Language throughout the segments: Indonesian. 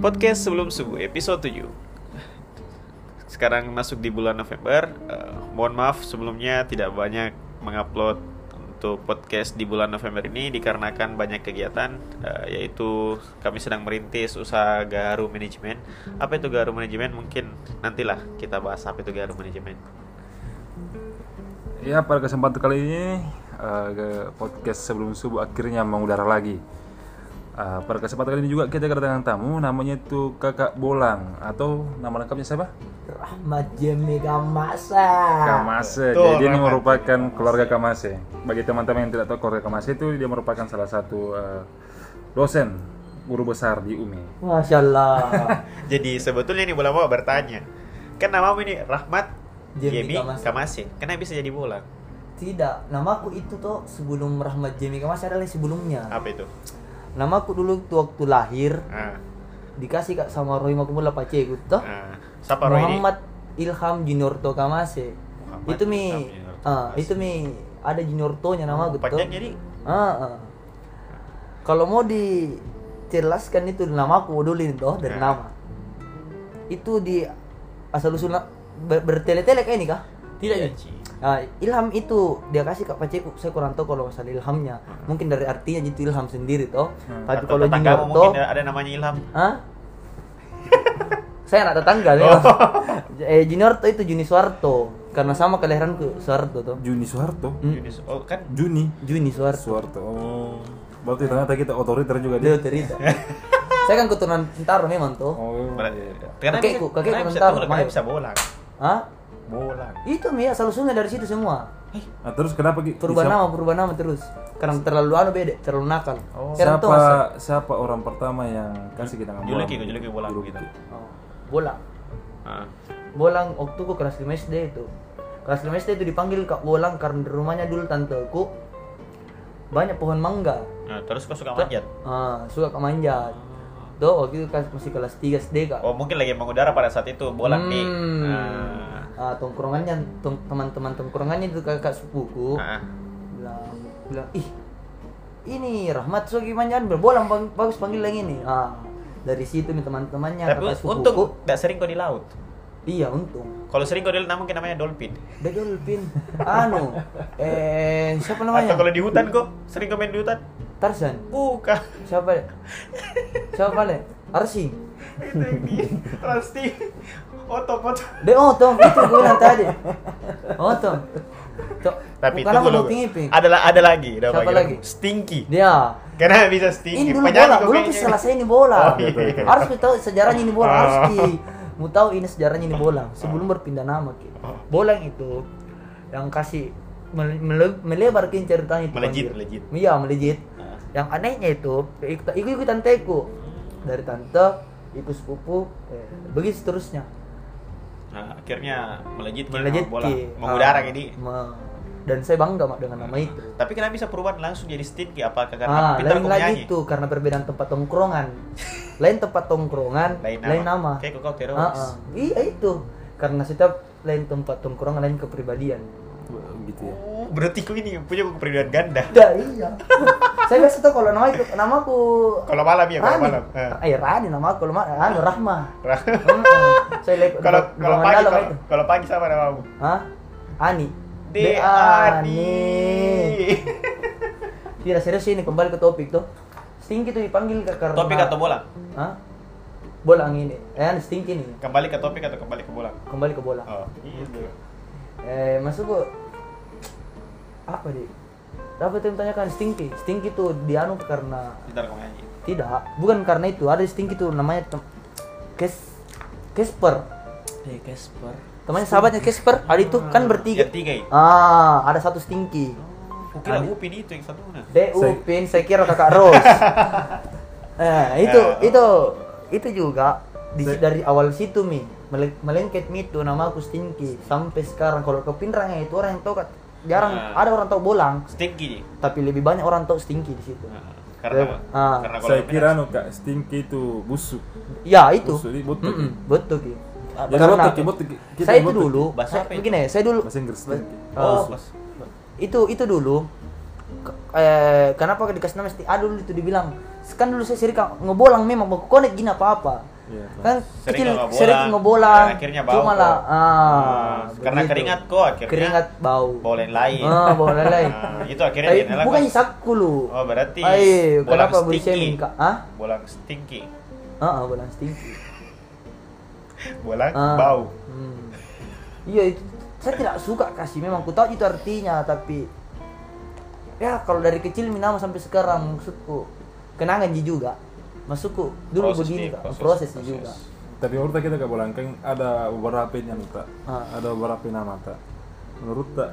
Podcast sebelum subuh episode 7 Sekarang masuk di bulan November Eh, Mohon maaf sebelumnya tidak banyak mengupload untuk podcast di bulan November ini Dikarenakan banyak kegiatan eh, Yaitu kami sedang merintis usaha Gaharu Manajemen Apa itu Gaharu Manajemen? Mungkin nantilah kita bahas apa itu Gaharu Manajemen Ya pada kesempatan kali ini ke podcast sebelum subuh akhirnya mengudara lagi. Eh, pada kesempatan kali ini juga kita kedatangan tamu namanya itu Kakak Bolang atau nama lengkapnya siapa? Rahmat Jemi Kamasa. Kamase. Tuh, Jadi ini merupakan keluarga Kamase. Bagi teman-teman yang tidak tahu keluarga Kamase itu dia merupakan salah satu eh, dosen guru besar di UMI. Masya Allah. Jadi sebetulnya nih bola bawa bertanya Kan namamu ini Rahmat Jemi Jemi Kamase. Kamase Kenapa bisa jadi bola? Tidak, namaku itu tuh sebelum Rahmat Jemi Kamasa adalah sebelumnya. Apa itu? Namaku dulu tuh waktu lahir Ah, dikasih kak sama Roy Makumula Paceku tuh. ah. Siapa Roy ini? Muhammad Ilham Junior to Kamase. Muhammad itu mi, ah, Kamase. itu mi ada Junior to-nya nama Oh, gitu. panjang jadi? Ah, ah. Kalau mau dijelaskan itu namaku dulu ini toh dari nama. Itu di asal usul ber bertele-tele kayak ini kah? Tidak ya? Nah, ilham itu dia kasih kak Paceku, saya kurang tahu kalau masalah ilhamnya. Mungkin dari artinya gitu ilham sendiri toh. Hmm. Tapi kalau tetanggamu Junior to, mungkin ada namanya Ilham Hah? saya anak tetangga ya. Oh. eh Junior to itu Juni Suwarto karena sama kelahiranku Suwarto tuh. Juni Soeharto. Hmm. Yunis. Oh kan Juni Juni Suwarto. Soeharto. Oh. Berarti ternyata kita otoriter juga Dia dia. cerita. saya kan keturunan Tentara memang tuh. Oh. Iya. Kenapa Kakekku, kakekku? Kenapa Mayo. bisa bola? Hah? Bola. Itu mi asal usulnya dari situ semua. Nah, terus kenapa Ki? Perubahan nama, perubahan nama terus. Karena terlalu anu beda, terlalu nakal. Oh. Tuh siapa siapa orang pertama yang kasih kita nama Juluki, bolang? juluki bolang Juluki. gitu. Oh, bolang. Ah. Bolang waktu ku kelas 5 SD itu. Kelas 5 SD itu dipanggil Kak Bolang karena di rumahnya dulu tanteku banyak pohon mangga. Nah, terus kau suka manjat? Ah, suka kemanjat. Tuh, waktu itu masih kelas 3 SD kak. Oh, mungkin lagi mengudara pada saat itu bola nih. Hmm. Ah, tongkrongannya, tong- teman-teman tongkrongannya itu kakak sepupu. Ah. Bilang, bilang, ih, ini Rahmat Sogi manjan berbolang bang- bagus panggil yang ini. Ah, dari situ nih teman-temannya Tapi kakak sepupuku. untung tidak sering kau di laut. Iya untung. Kalau sering kau di laut mungkin namanya dolphin. Dia dolphin. anu, eh siapa Atau namanya? kalau di hutan kok sering kau main di hutan? Tarzan. Bukan. Siapa? siapa le? Arsi. Itu di otot otot. De oh Tom, itu gue bilang tadi. Oh Tom. Tom. Tapi Bukan Uping dulu. Iping. Ada la- ada lagi, ada Siapa lagi? Stinky. Dia. Kenapa bisa stinky? Ini dulu Penyanyi bola, belum kayaknya. selesai ini bola. Oh, iya, iya. Harus kita tahu sejarahnya ini bola, Oh. harus ki. Mau tahu ini sejarahnya ini bola sebelum berpindah nama. Oh. Bola itu yang kasih mele- mele- melebarkan ceritanya itu. Melejit, melejit. Iya, melejit. Ah. Yang anehnya itu ikut ikut ikut tanteku. Dari tante, ikut sepupu, eh, begitu seterusnya. Nah, akhirnya melejit Melejit bola. ki. Mengudara Ah, gini. me- dan saya bangga Mak, dengan nama itu. Tapi kenapa bisa perubahan langsung jadi stinky? Apakah karena Ah, pintar lain lagi tuh karena perbedaan tempat tongkrongan. lain tempat tongkrongan, Lain lain, nama. nama. Kayak kau teroris. Ah, ah. Iya itu. Karena setiap lain tempat tongkrongan lain kepribadian. Gitu ya. Oh, berarti kau ini punya kepribadian ganda. Dah iya. saya biasa tuh kalau nama itu namaku Kalau malam ya, kalau malam. Eh. Eh Rani nama aku kalau ma- anu Rahma. Saya lihat Kalau kalau pagi kalau, pagi sama namamu. Hah? Ani. De Ani. Tidak serius ini kembali ke topik tuh. Stinky tuh dipanggil ke karena Topik atau bola? Hah? Bolang ini. Eh, Stinky nih. Kembali ke topik atau kembali ke bola? Kembali ke bola. Oh, gitu. Eh, masuk apa di? Apa yang tanyakan Stinky? Stinky tuh dianu karena tidak, bukan karena itu. Ada Stinky tuh namanya tem- Kes Casper. Eh, Casper. Temannya sahabatnya Casper. Ada itu kan bertiga. Yang tiga ya? Ah, ada satu Stinky. Kukira Upin itu yang satu mana? De Saya- Upin, saya kira kakak Rose. eh, itu Eh. itu itu juga di, dari awal situ mi mele- melengket mi itu nama aku Stinky sampai sekarang kalau ke Pinrangnya itu orang yang tahu jarang Eh. ada orang tahu bolang Stinky. tapi lebih banyak orang tahu Stinky di situ. Nah, karena Ah. karena kalau Saya kira anu Kak Stinky itu busuk. Ya itu. Busuk, ini botok. Mm-mm, betul ki. Jadi Karena botok, ki, botok, ki. Kita saya itu dulu, Bahasa saya, apa begini, saya dulu Bahasa Inggris. Stinky. Oh, Oh, itu itu dulu eh kenapa dikasih nama STA dulu itu dibilang kan dulu saya sering ngebolang memang mau konek gini apa apa Iya. kan Sering kecil ngebolang. sering ngebolang Dan akhirnya bau cuma lah ah, Ah, karena begitu. keringat kok akhirnya keringat bau. bau lain lain. Ah bau lain Nah, itu akhirnya dinilai bukan hisapku lu. Oh berarti Ay, bolang kenapa body stinky. shaming kak ah bolang stinky. Ah ah, bolang stinky. Bolang Ah. bau. Hmm. Iya itu saya tidak suka kasih. Memang ku tahu itu artinya tapi ya kalau dari kecil minama sampai sekarang maksudku kenangan ji juga maksudku dulu Proses begini nih, Kak, proses, proses, proses. juga Tapi menurut kita ke bolang kan ada beberapa yang tak, Ah. ada beberapa nama tak. Menurut tak,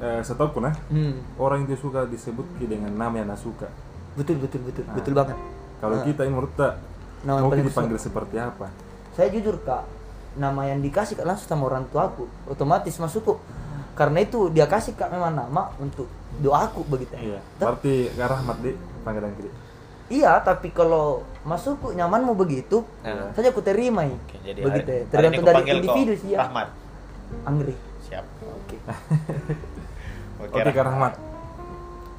eh, setahu nah, hmm. orang itu suka disebut dengan nama yang suka. betul betul betul Ah. betul banget Kalau Ah. kita ini menurut tak, Nama yang mau dipanggil seperti apa? saya jujur kak nama yang dikasih kak langsung sama orang tuaku otomatis masukku karena itu dia kasih kak memang nama untuk doaku begitu Iya. Tah- Berarti Rahmat di panggilan kita. iya tapi kalau masukku nyamanmu begitu Nah. saja aku terima ya. Oke, jadi begitu hari- ya. hari tergantung ini dari individu sih ya Rahmat Anggri siap oke oke, Oke Kak Rahmat.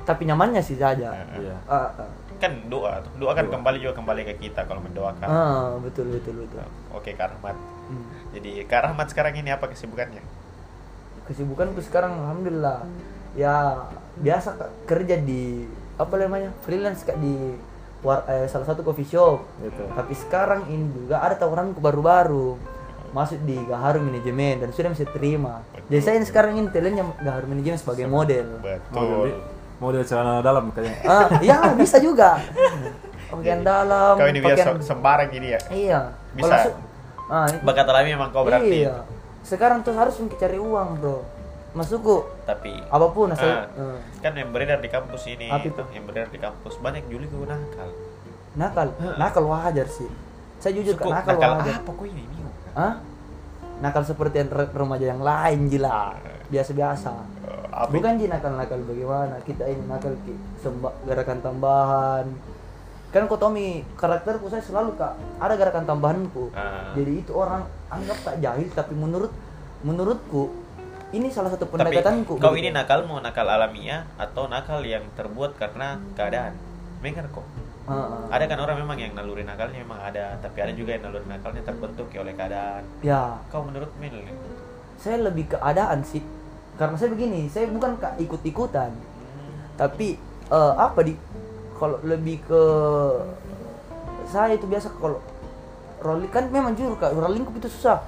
tapi nyamannya sih saja. Iya. Ah, ah. kan doa doa kan Doa. kembali juga kembali ke kita kalau mendoakan Ah, betul betul betul oke Kak Rahmat Hmm. jadi Kak Rahmat sekarang ini apa kesibukannya kesibukanku sekarang alhamdulillah ya biasa kerja di apa namanya freelance kak di war- eh, salah satu coffee shop Gitu. tapi sekarang ini juga ada tawaranku baru-baru. Masuk di Gaharu Manajemen dan sudah bisa terima. Jadi saya ini sekarang ini talentnya Gaharu Manajemen sebagai model Model, betul. Di, model celana dalam kayaknya. ah ya bisa juga. Pakaian dalam kau ini biasa pakaian sembarang ini ya? Iya. Bisa. Kalau ah, ini- bakat alami memang kau berarti. Iya. Sekarang tuh harus mencari uang bro masukku tapi apa pun asal Ah, eh, kan yang beredar di kampus ini Apa itu? yang beredar di kampus. Banyak juli gue nakal. Nakal? Nakal wajar sih. Saya jujur Suku, kan nakal, nakal wajar. apa kok ini? Bingung. Hah? nakal seperti yang re- remaja yang lain gila. Biasa-biasa. Apa bukan ji nakal-nakal bagaimana? Kita ini nakal ki semba, gerakan tambahan. Kan kok Tommy karakterku saya selalu kak ada gerakan tambahanku. Ah. jadi itu orang anggap tak jahil tapi menurut menurutku ini salah satu tapi pendekatanku. kau gitu. ini nakal mau nakal alamiah atau nakal yang terbuat karena keadaan. Dengar kok. Ah. ada kan orang memang yang naluri nakalnya memang ada. Tapi ada juga yang naluri nakalnya terbentuk ya oleh keadaan. Ya. Kau menurut Mil saya lebih keadaan sih. Karena saya begini saya bukan ikut-ikutan. Tapi eh, apa di kalau lebih ke saya itu biasa kalau rolling kan memang jujur kak rolling cup itu susah.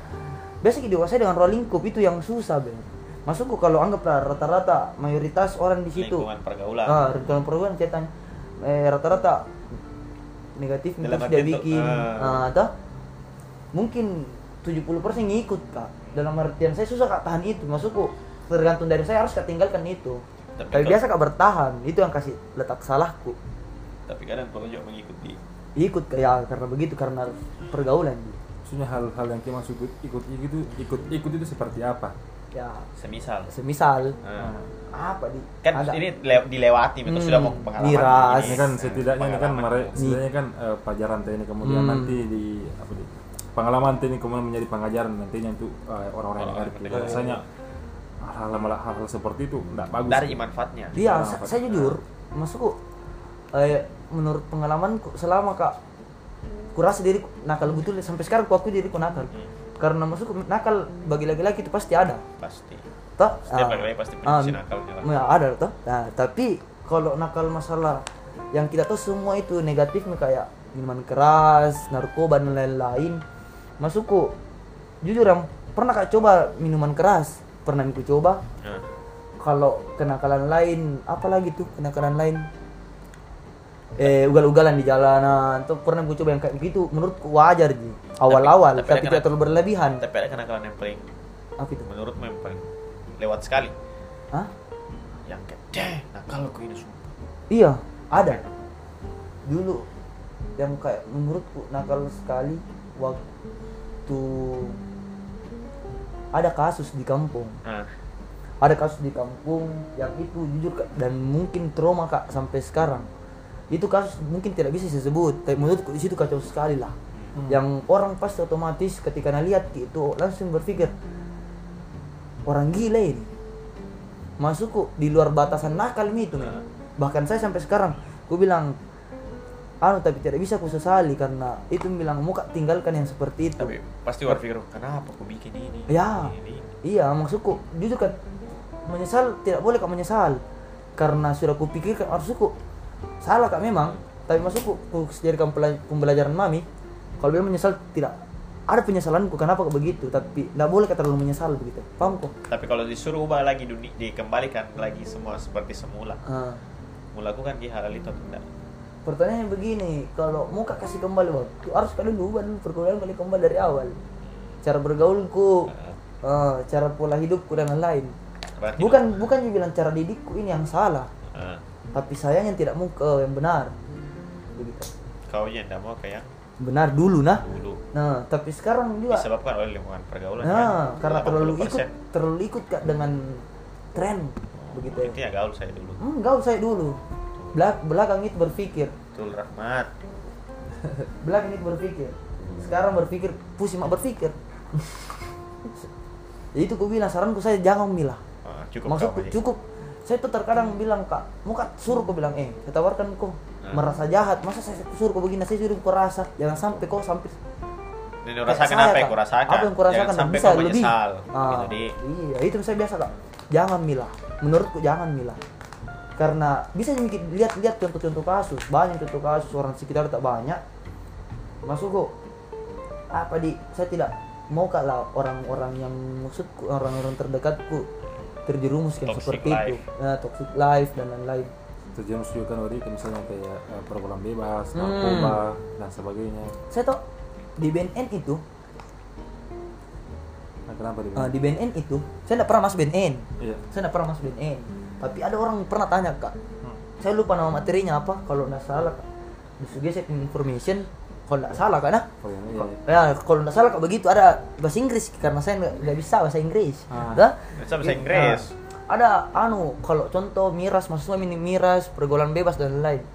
Biasa di saya dengan rolling cup itu yang susah ben masukku kalau anggaplah rata-rata mayoritas orang di situ lingkungan pergaulan. Ah lingkungan pergaulan ceritanya eh, rata-rata negatif itu, bikin. ah. ah toh? Mungkin 70% ngikut kak. Dalam artian saya susah kak tahan itu. Masukku tergantung dari saya harus kak tinggalkan itu. Tapi tapi, kalau- biasa kak bertahan. Itu yang kasih letak salahku. Tapi kadang perlu juga mengikuti. Ikut kak ya karena begitu karena pergaulan. Maksudnya hal-hal yang kita masuk ikut ikut itu ikut ikut itu seperti apa? Ya semisal semisal Ah. apa di kan ada- ini le- dilewati betul Hmm, sudah mau pengalaman miras. Ini kan setidaknya ini kan Pengalaman. mere- setidaknya kan eh, pelajaran teh ini kemudian Hmm. nanti di apa di pengalaman teh ini kemudian menjadi pengajaran nantinya untuk eh, orang-orang yang ngerti. Biasanya hal-hal hal-hal seperti itu enggak bagus. dari manfaatnya Iya, Ah, apa- saya jujur, masukku eh, menurut pengalamanku selama kak kurasa diriku nakal betul sampai sekarang ku aku diriku nakal. Hmm. Karena masukku nakal bagi laki-laki itu pasti ada. pasti Toh? Setiap Ah, laki-laki pasti punya ah, sisi nakalnya lah. ya, ada toh. Nah, tapi kalau nakal masalah yang kita tahu semua itu negatif nih kayak minuman keras, narkoba dan lain-lain. Masukku jujur yang pernah kak coba minuman keras, pernah aku coba. Nah, kalau kenakalan lain apa lagi tuh kenakalan lain eh ugal-ugalan di jalanan. Tuh pernah gue coba yang kayak begitu. Menurutku wajar ji. Awal-awal tapi tapi, tidak kena- terlalu berlebihan. Tapi ada kenakalan yang paling apa itu? menurutmu yang paling lewat sekali? Hah? yang kayak deh nakal aku ini sumpah. Iya ada. Dulu yang kayak menurutku nakal sekali waktu ada kasus di kampung. Nah, ada kasus di kampung yang itu jujur Kak, dan mungkin trauma kak sampai sekarang itu kasus mungkin tidak bisa saya sebut tapi menurutku di situ kacau sekali lah yang orang pasti otomatis ketika lihat itu langsung berpikir orang gila ini masukku di luar batasan nakal itu men. bahkan saya sampai sekarang ku bilang anu tapi tidak bisa ku sesali karena itu bilang muka tinggalkan yang seperti itu Tapi pasti berpikir kenapa aku bikin ini? Ya. Ini. iya maksudku jujur kan menyesal tidak boleh kak menyesal karena sudah kupikirkan maksudku salah kak memang. Tapi jadikan pela- pembelajaran mami kalau bilang menyesal tidak. Ada penyesalanku kenapa kok begitu? Tapi tidak boleh kak terlalu menyesal begitu. Paham kok? Tapi kalau disuruh ubah lagi dunia, dikembalikan lagi semua seperti semula. Ah. Melakukan di hal itu atau tidak? pertanyaannya begini kalau mau kak kasih kembali waktu harus kalian ubah dulu pergaulan kalian kembali dari awal. Cara bergaulku eh, cara pola hidupku dan lain-lain. Bukan bukan bilang cara didikku ini yang salah. Ah, tapi saya yang tidak mau ke yang benar. Begitu. Kau yang tidak mau kayak benar dulu nah. Dulu. nah tapi sekarang juga. Disebabkan oleh lingkungan pergaulan. nah kan? karena terlalu ikut 80%. terlalu ikut kak dengan tren. Begitu ya. ya gaul saya dulu. hmm, gaul saya dulu. Belak belakang itu berpikir. Betul Rahmat. belakang itu berpikir. Sekarang berpikir pusing mak berpikir. Ya itu gue bilang saranku saya jangan milah. Ah, cukup maksudku cukup saya tuh terkadang bilang kak mau kak suruh kau bilang eh saya tawarkan kau Hmm. merasa jahat. Masa saya suruh kau begini? Saya suruh kau rasa. Jangan sampai kau sampai Ini kayak rasakan saya, apa yang kau rasakan? apa yang kau rasakan Jangan bisa kau lebih. menyesal. Ah, Gitu, iya itu saya biasa kak. Jangan milah. Menurutku jangan milah. Karena bisa lihat-lihat contoh-contoh kasus. Banyak contoh kasus orang sekitar tak banyak. Masuk kok apa di? Saya tidak mau kak lah orang-orang yang maksudku orang-orang terdekatku terjerumus yang Toxic seperti life. itu nah, toxic life dan lain-lain Terjerumus juga kan kayak misalnya kayak eh, pergaulan bebas, Hmm. narkoba dan sebagainya. saya tahu di BNN itu Nah, kenapa dia? eh, di BNN itu saya tidak pernah masuk BNN Iya. saya tidak pernah masuk BNN tapi ada orang pernah tanya kak saya lupa nama materinya apa kalau tidak salah kak di suggested information kalau tidak salah kan? Oh iya, iya. iya. ya kalau tidak salah kak begitu. Ada bahasa Inggris karena saya nggak nggak bisa bahasa Inggris. Ah. Bisa bahasa Inggris. Nah, ada anu kalau contoh miras maksudnya mini miras pergaulan bebas dan lain-lain.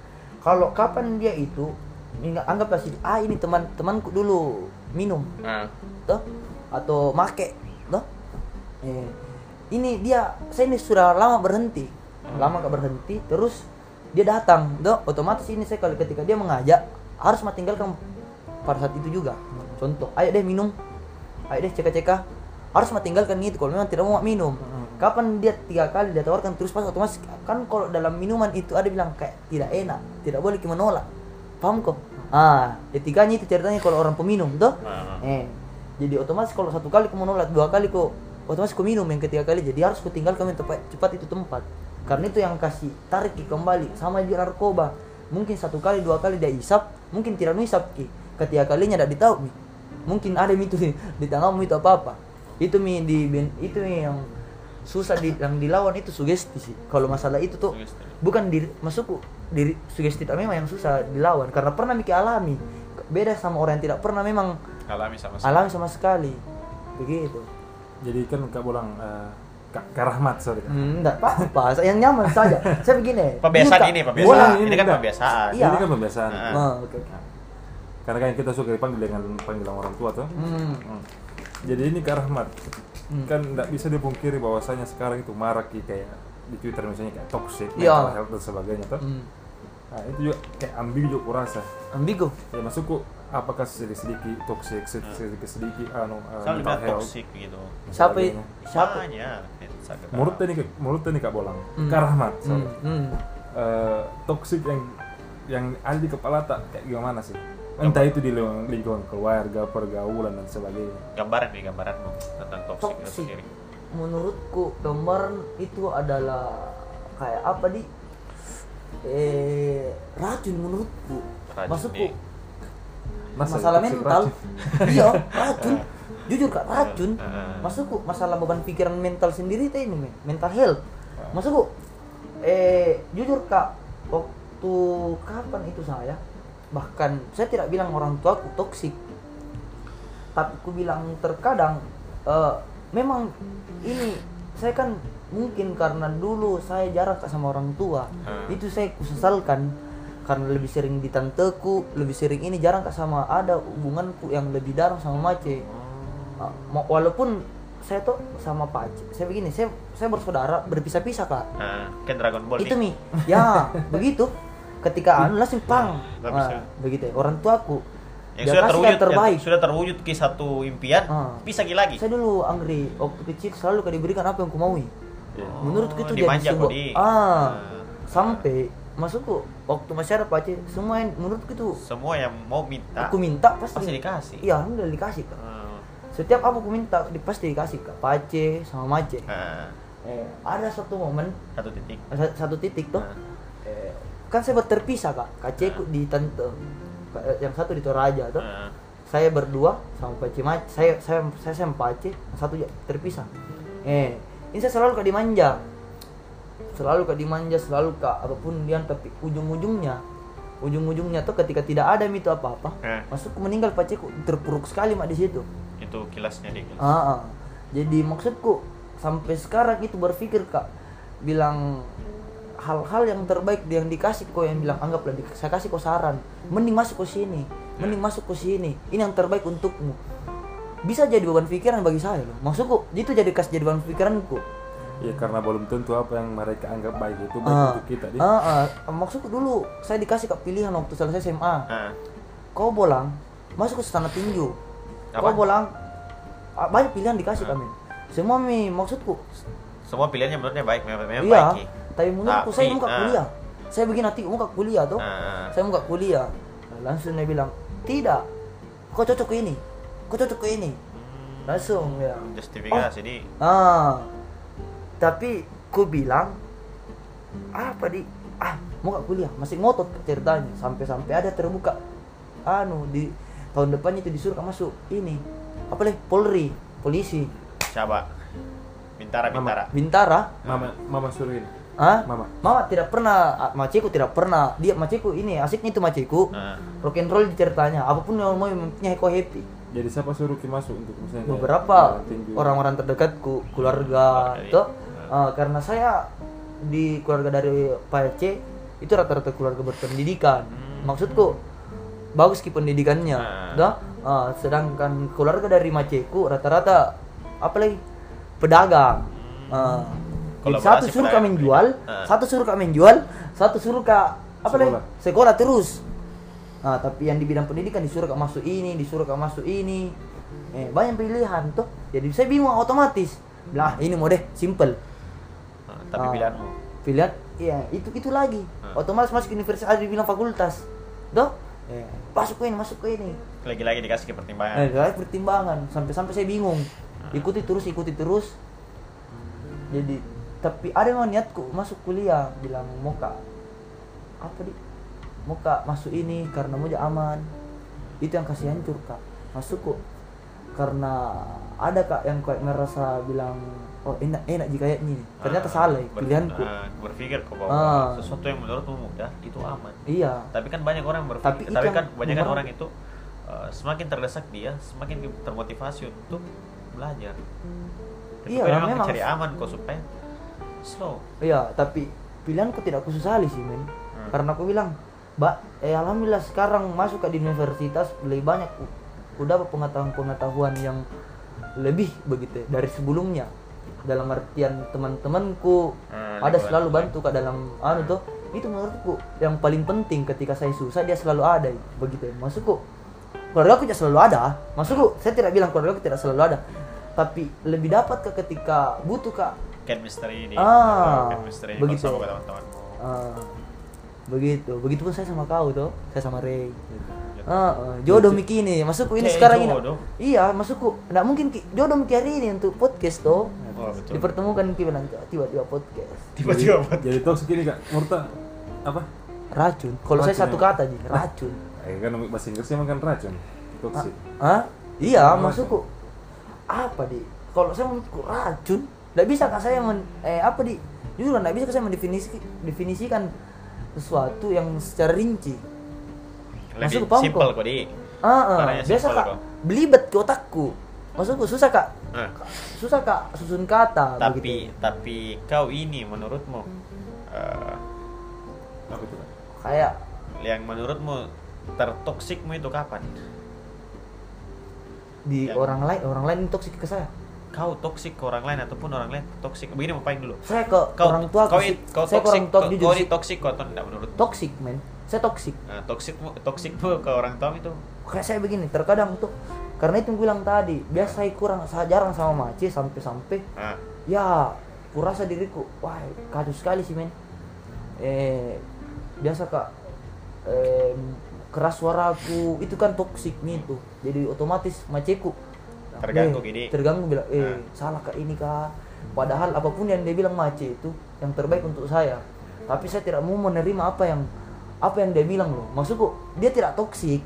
Kalau kapan dia itu ingat- anggaplah sih ah ini teman temanku dulu minum. Ah, toh? Atau make toh? Eh, ini dia saya ini sudah lama berhenti. Lama gak berhenti terus dia datang toh? Otomatis ini saya kalau ketika dia mengajak harus mah tinggalkan pada saat itu juga. Contoh ayo deh minum. Ayo deh ceka-ceka harus mah tinggalkan itu kalau memang tidak mau minum. Kapan dia tiga kali dia tawarkan terus pas otomatis kan kalau dalam minuman itu ada bilang kayak tidak enak tidak boleh kita menolak. Paham kok? Ah etikanya itu ceritanya kalau orang peminum toh. Ah. Eh, jadi otomatis kalau satu kali kau menolak, dua kali kau otomatis kau minum yang ketiga kali. Jadi harus kau tinggalkan tepat cepat itu tempat. Karena itu yang kasih tarik kembali sama juga narkoba. Mungkin satu kali dua kali dia isap, mungkin tidak isap ki. Ketiga kalinya tidak ditahu mi. Mungkin ada mi itu di, tengahmu itu apa apa. Itu mi di ben- itu mi yang susah di, yang dilawan itu sugesti sih. Kalau masalah itu tuh Sugesti. bukan diri masukku diri sugesti itu memang yang susah dilawan karena pernah Miki alami beda sama orang yang tidak pernah memang Alami sama sekali. alami sama sekali begitu Jadi kan Kak Bolang eh, Kak, Kak Rahmat sorry. Kak. hmm, enggak apa-apa yang nyaman saja saya begini Pembiasaan ini, Kak, pembiasaan. Ini Ini kan enggak. pembiasaan. Iya. Ini kan pembiasaan. Ah. Oh, oke, oke. Karena kan kita suka dipanggil dengan panggilan orang tua tuh. Hmm. Hmm. Jadi ini Kak Rahmat Hmm. kan tidak bisa dipungkiri bahwasanya sekarang itu marak kayak di Twitter misalnya kayak toxic, Iya. mental health dan sebagainya tuh. Hmm. Nah, itu juga kayak ambigu juga kurasa. ambigu Ya maksudku apakah sedikit-sedikit toxic, sedikit-sedikit anu uh, mental health. toxic gitu. siapa siapa. Instagram. Menurut ini menurut ini Kak Bolang, Hmm. Kak Rahmat, sorry. hmm. hmm. Eh, toxic yang yang ada di kepala tak kayak gimana sih? Entah itu di lingkungan, lingkungan keluarga, pergaulan dan sebagainya. Gambaran nih gambaranmu tentang toxic, itu toxic sendiri. menurutku gambaran itu adalah kayak apa di eh racun menurutku Racun, maksudku. Masa masalah mental iya racun. Jujur kak racun. Heeh. maksudku masalah beban pikiran mental sendiri teh ini men mental health. Maksudku eh jujur kak waktu kapan itu saya bahkan saya tidak bilang orang tua aku toksik. Tapi aku bilang terkadang eh, memang ini saya kan mungkin karena dulu saya jarang Kak, sama orang tua. Hmm. itu saya kusesalkan karena lebih sering di tanteku lebih sering ini jarang Kak, sama ada hubunganku yang lebih dalam sama mace Ah, ma- walaupun saya tuh sama Pak Aceh saya begini saya saya bersaudara berpisah-pisah kak Nah, kan Dragon Ball itu nih. mi ya begitu ketika anu langsung pang bisa. Nah, begitu ya. orang tuaku Yang dia sudah terwujud, yang terbaik yang sudah terwujud ke satu impian, Ah. bisa lagi lagi. saya dulu Anggri waktu kecil selalu kau diberikan apa yang ku maui Iya. menurutku itu jadi sebuah ah sampai masukku. Waktu Pak Aceh semua yang menurutku itu Semua yang mau minta aku minta pasti, pasti dikasih. iya alhamdulillah dikasih kak Ah, setiap apa aku minta di- pasti dikasih kak. Pak Aceh sama Mace ah, eh, ada satu momen. Satu titik. sa- satu titik tuh Ah. eh, kan saya terpisah kak. Kaceku di tante eh, yang satu di Toraja tuh Ah, saya berdua sama Pak Aceh Mace saya saya saya sama yang satu terpisah. Eh ini saya selalu kak dimanja selalu kak dimanja selalu kak apa pun dia tapi ujung-ujungnya ujung-ujungnya tuh ketika tidak ada itu apa-apa Eh. masuk meninggal Aceh terpuruk sekali mak di situ itu kilasnya dia. kilas. Ah, ah. jadi maksudku sampai sekarang itu berpikir kak bilang hal-hal yang terbaik yang dikasih kok yang bilang anggaplah di- saya kasih kau saran mending masuk ke sini mending masuk ke sini ini yang terbaik untukmu bisa jadi beban pikiran bagi saya loh maksudku itu jadi kas jadi beban pikiranku Iya karena belum tentu apa yang mereka anggap baik itu baik Ah, untuk kita. Di. ah, ah. maksudku dulu saya dikasih kak pilihan waktu selesai SMA Ah, kau bolang masuk ke istana tinju Apa? kau bolang banyak pilihan dikasih kami semua mi maksudku semua pilihannya menurutnya baik, memang, memang iya baik. Ki. tapi menurutku saya mau ah. kuliah saya begini nanti mau kuliah tuh Ah. saya mau kuliah langsung dia bilang tidak kau cocok ke ini kau cocok ke ini langsung ya Justifikasi di ah tapi ku bilang apa di ah mau gak kuliah masih ngotot ceritanya sampai-sampai ada terbuka anu di tahun depannya itu disuruh masuk ini apa leh Polri polisi coba. Bintara, Mama. bintara. Bintara Mama mama suruhin. ah Mama. Mama tidak pernah, ah, maciku tidak pernah. Dia maciku ini asiknya itu maciku. Ah. Rock and roll ceritanya, apa pun yang mau mempunyai kau happy. Jadi siapa suruh ki masuk untuk misalnya Beberapa orang-orang terdekatku, keluarga, Keluarga, tuh. Ah, karena saya di keluarga dari Pak Ece itu rata-rata keluarga berpendidikan. Hmm. Maksudku bagus ki pendidikannya, Ah. dah. Ah, sedangkan keluarga dari maceku rata-rata apa lagi pedagang. Ah. Jadi satu suruh kami jual, satu suruh kami jual, satu suruh kak apa lagi? Sekolah. Sekolah terus. Nah, tapi yang di bidang pendidikan disuruh kak masuk ini, disuruh kak masuk ini. Eh, banyak pilihan tuh. Jadi saya bingung otomatis. Lah, ini mau deh, simple. Tapi Ah, pilihanmu. Pilihan iya, itu itu lagi. Ah. Otomatis masuk ke universitas ada dibilang fakultas. Tuh. Eh, masuk ke ini, masuk ke ini. Lagi-lagi dikasih ke pertimbangan. Guys, pertimbangan sampai-sampai saya bingung. Ikuti terus, ikuti terus. Jadi, tapi ada yang niatku masuk kuliah, bilang mau kak apa di mau kak masuk ini karena mau aman. Itu yang kasih hancur kak. Masuk kok karena ada kak yang kayak ngerasa bilang oh enak enak jika kayak ini. Ternyata Ah, salah ya, pilihanku. ah, berpikir kok bahwa Ah. sesuatu yang menurutmu mudah itu aman. Iya. Tapi kan banyak orang berpikir, Tapi tapi, kan banyak kan memang- orang itu uh, semakin terdesak dia, semakin termotivasi untuk belajar. Tapi Iya, memang memang. mencari aman kok supaya slow. Iya, tapi pilihanku tidak aku sesali sih, men. Hmm. Karena aku bilang, Mbak, eh alhamdulillah sekarang masuk ke di universitas lebih banyak ku dapat pengetahuan-pengetahuan yang lebih begitu ya, dari sebelumnya. Dalam artian teman-temanku Hmm, ada selalu bantu kak dalam anu tuh. Itu menurutku yang paling penting ketika saya susah dia selalu ada begitu ya. Maksudku keluarga aku tidak selalu ada. Maksudku saya tidak bilang keluarga aku tidak selalu ada. Tapi lebih dapat kak ketika butuh kak Cat mystery ini, Ah, begitu. bersama teman-temanmu. Ah, begitu begitupun saya sama kau tuh saya sama Ray Gitu. Ah, ah, jodoh Miki ini. Masukku ini Kayak sekarang ini iya masukku nggak mungkin Ki. jodoh Miki hari ini untuk podcast tuh Oh, betul. dipertemukan Ki bilang tiba-tiba podcast. Tiba-tiba Jadi, jadi toxic ini kak, Murta apa? racun. Kalau saya satu ya? kata aja racun. Eh, kan bahasa Inggrisnya emang kan racun, toxic. ah iya masukku apa di kalau saya menurutku racun. Nggak bisa kak saya men, eh apa di jujur nggak bisa kak saya mendefinisi definisikan sesuatu yang secara rinci Lebih Masuk ke paham simple kok. di. Ah, ah. Caranya biasa kak kok. belibet ke otakku maksudku susah kak Nah, susah kak susun kata tapi begitu. tapi kau ini menurutmu uh, Apa itu kayak yang menurutmu tertoksikmu itu kapan? di Yang- orang lain orang lain toksik ke saya kau toksik ke orang lain ataupun orang lain toksik begini mau paling dulu saya ke kau orang tua kau, sih kau saya toksik orang tua kau, kau ini toksik kau atau tidak menurut toxic men saya toxic. Nah, toksik toksik ke orang tua itu. Kayak saya begini terkadang tuh karena itu yang bilang tadi biasa saya kurang saya jarang sama maci sampai-sampai nah, ya kurasa diriku wah kacau sekali sih men. Eh biasa kak. Eh, keras suaraku itu kan toksik gitu jadi otomatis maceku Terganggu eh, gini. terganggu bilang eh Nah. salah kak ini kak. Padahal apa pun yang dia bilang mace itu yang terbaik untuk saya. Tapi saya tidak mau menerima apa yang apa yang dia bilang loh. Maksudku dia tidak toksik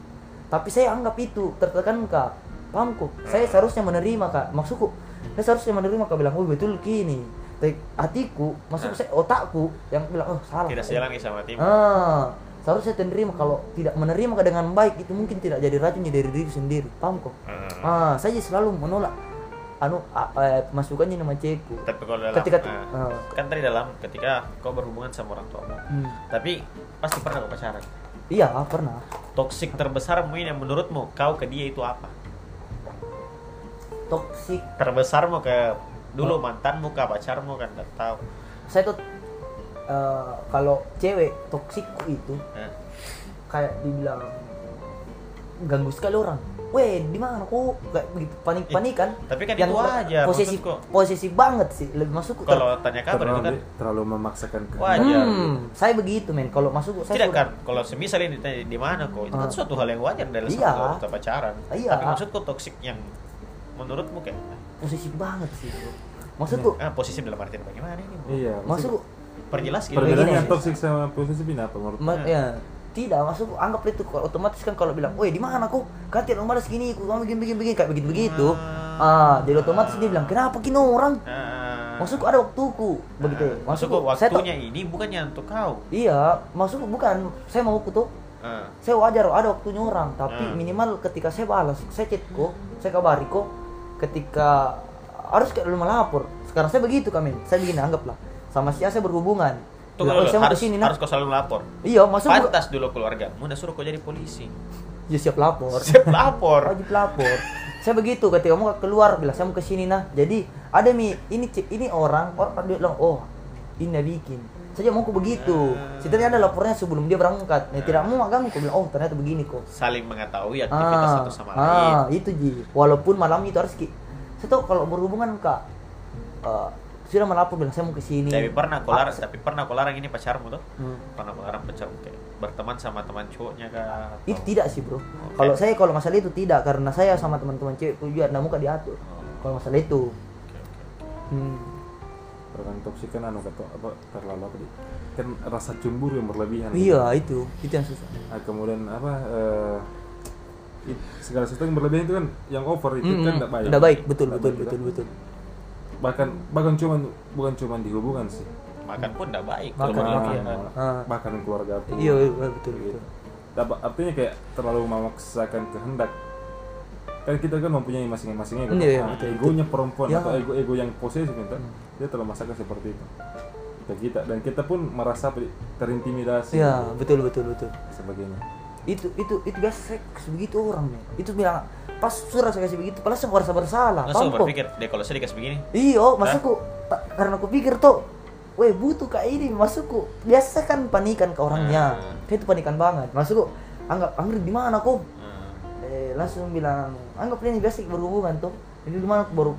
tapi saya anggap itu tertekan kak. Paham kok? Saya seharusnya menerima kak. Maksudku saya seharusnya menerima kak bilang oh betul kini tapi hatiku maksudku saya otakku yang bilang oh salah. Tidak sejalan sama tim ah seharusnya saya menerima kalau tidak menerima Kak, dengan baik itu mungkin tidak jadi racunnya dari diri sendiri. Paham kok? Ah. ah saya selalu menolak anu a- eh, masukannya nama ceku tapi kalau dalam ketika nah, ah, kan tadi dalam ketika kau berhubungan sama orang tuamu. Hmm. tapi pasti pernah kau pacaran? Iya pernah. Toksik terbesar mungkin yang menurutmu kau ke dia itu apa? Toksik terbesarmu ke dulu mantanmu ke pacarmu kan tidak tahu. Saya tuh eh, kalau cewek toksikku itu Nah, kayak dibilang ganggu sekali orang Weh, di mana kok kayak begitu panik panikan? tapi kan itu aja, maksudku. posesif banget sih. Lebih masukku ter- kalau tanya kabar itu terlalu, kan terlalu memaksakan Wajar. kehendak. Hmm, saya begitu men. Kalau masuk saya tidak kan kalau semisal ini ditanya di mana kok itu kan Ah. suatu hal yang wajar dalam Iya. satu pacaran Iya. tapi maksudku toksik yang menurutmu kayak posesif banget sih. Maksudku, ah posisi dalam artian bagaimana ini bro? Iya. maksudku perjelas gitu Perbedaan Begini. yang toksik sama posesif ini apa menurut? ma- ya tidak maksudku anggap itu otomatis kan kalau bilang, "Woi, di mana kok? Kan tidak malas gini, kok kamu begini begini begini kayak begitu begitu." Ah, jadi otomatis dia bilang, "Kenapa kini orang?" Ah. Maksudku ada waktuku begitu. Ah, maksudku saya waktunya ini bukannya untuk kau Iya, maksudku bukan saya mau tuh Ah. saya wajar ada waktunya orang tapi Hmm. minimal ketika saya balas saya chat kok saya kabari kok ketika harus kayak lu melapor sekarang saya begitu kami saya begini anggaplah sama si A saya berhubungan Tunggu Bilang, "Oh, dulu, saya mau harus, ke sini nah harus kau selalu lapor. Iya masuk gua- pantas dulu keluarga mau suruh kau jadi polisi. Ya siap lapor. Siap lapor. Wajib lapor. Saya begitu ketika mau keluar bilang saya mau ke sini nah jadi ada mi ini ini orang orang dia bilang oh ini bikin. Saja mau begitu. Ah. setidaknya ada lapornya sebelum dia berangkat. Nah, tidak mau magang aku bilang oh ternyata begini kok. Saling mengetahui aktivitas satu sama lain. ah, itu ji. Walaupun malam itu harus ki saya tahu kalau berhubungan kak eh, sudah melapor bilang saya mau ke sini. Tapi pernah kau Ah, larang tapi pernah kau larang ini pacarmu tuh. Hmm. pernah kau larang pacarmu kayak berteman sama teman cowoknya kah atau- itu tidak sih bro. Kalau saya kalau masalah itu tidak karena saya sama teman-teman cewek juga tidak muka diatur. Oh, kalau masalah itu. Oke, oke. hmm. Orang toksik kan anu kata apa terlalu apa di- kan rasa cemburu yang berlebihan. iya itu. Itu yang susah. Nah, kemudian apa eh, it- segala sesuatu yang berlebihan itu kan yang over itu kan Mm-mm. tidak baik. Tidak baik. Betul Tidak betul baik, betul betul Bahkan bahkan cuman bukan cuman di hubungan sih. makan pun tidak baik Makan, kalau makan. berlebihan. Ah. bahkan keluarga pun. iya iya, betul betul Dapat- artinya kayak terlalu memaksakan kehendak kan kita kan mempunyai masing-masingnya kan Iya, iya, Nah, betul, egonya perempuan Ya. atau ego ego yang posesif kan dia terlalu memaksakan seperti itu ke kita dan kita pun merasa terintimidasi iya betul betul betul sebagainya itu itu itu biasa saya begitu orang nih itu bilang pas surat saya kasih begitu padahal saya merasa bersalah langsung kok? berpikir deh kalau saya dikasih begini. Iyo, masukku karena aku pikir tuh, weh butuh kayak ini, masukku biasa kan panikan ke orangnya, Hmm. itu panikan banget, masukku anggap Anggrek di mana kok? Hmm. Eh, langsung bilang anggap ini biasa berhubungan tuh, ini di mana? Aku baru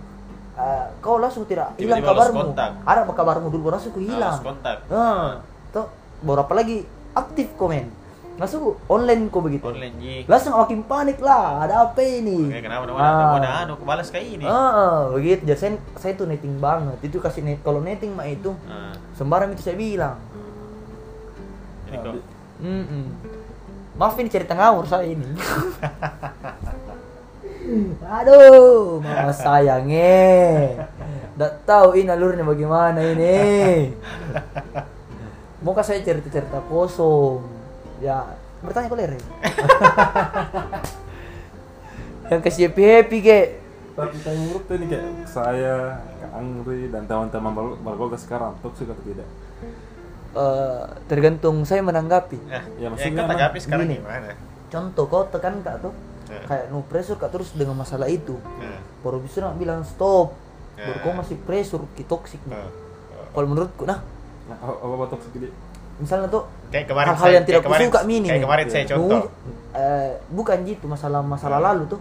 eh, kau langsung tidak hilang kabarmu, ada apa kabarmu dulu langsung hilang, Harus kontak nah, tuh baru apa lagi? Aktif komen, masukku online kok begitu, online ji langsung makin panik lah, ada apa ini? Oke, kenapa Ah. namanya mau anu balas kayak ini Ah, begitu. Jadi saya, saya tuh netting banget. Itu kasih net kalau netting mah itu Ah. sembarang itu saya bilang. jadi kok. Maaf ini cerita ngawur saya ini. Aduh, mama sayangnya. Nggak tahu ini alurnya bagaimana ini. Mau saya cerita-cerita kosong. Ya, bertanya lere. Yang kasih happy happy ke. tapi kayak menurut ini kayak saya Kak Angri dan teman-teman Bal- Balgolta sekarang toksik atau tidak Eh, tergantung saya menanggapi. Nah, Ya, ya, maksudnya kata emang Gapi sekarang gini. gimana? Contoh kau tekan kak tuh, Eh. kayak no pressure kak terus dengan masalah itu. Baru bisa nak bilang stop. baru kau masih pressure ki toxic nih. Eh, eh. kalau menurutku nah Nah, apa apa toksik ini? Misalnya tuh Kayak kemarin hal-hal saya- yang tidak kayak kemarin- kusuka mini kayak nih. kemarin saya contoh. Eh, bukan gitu masalah masalah Hmm. lalu tuh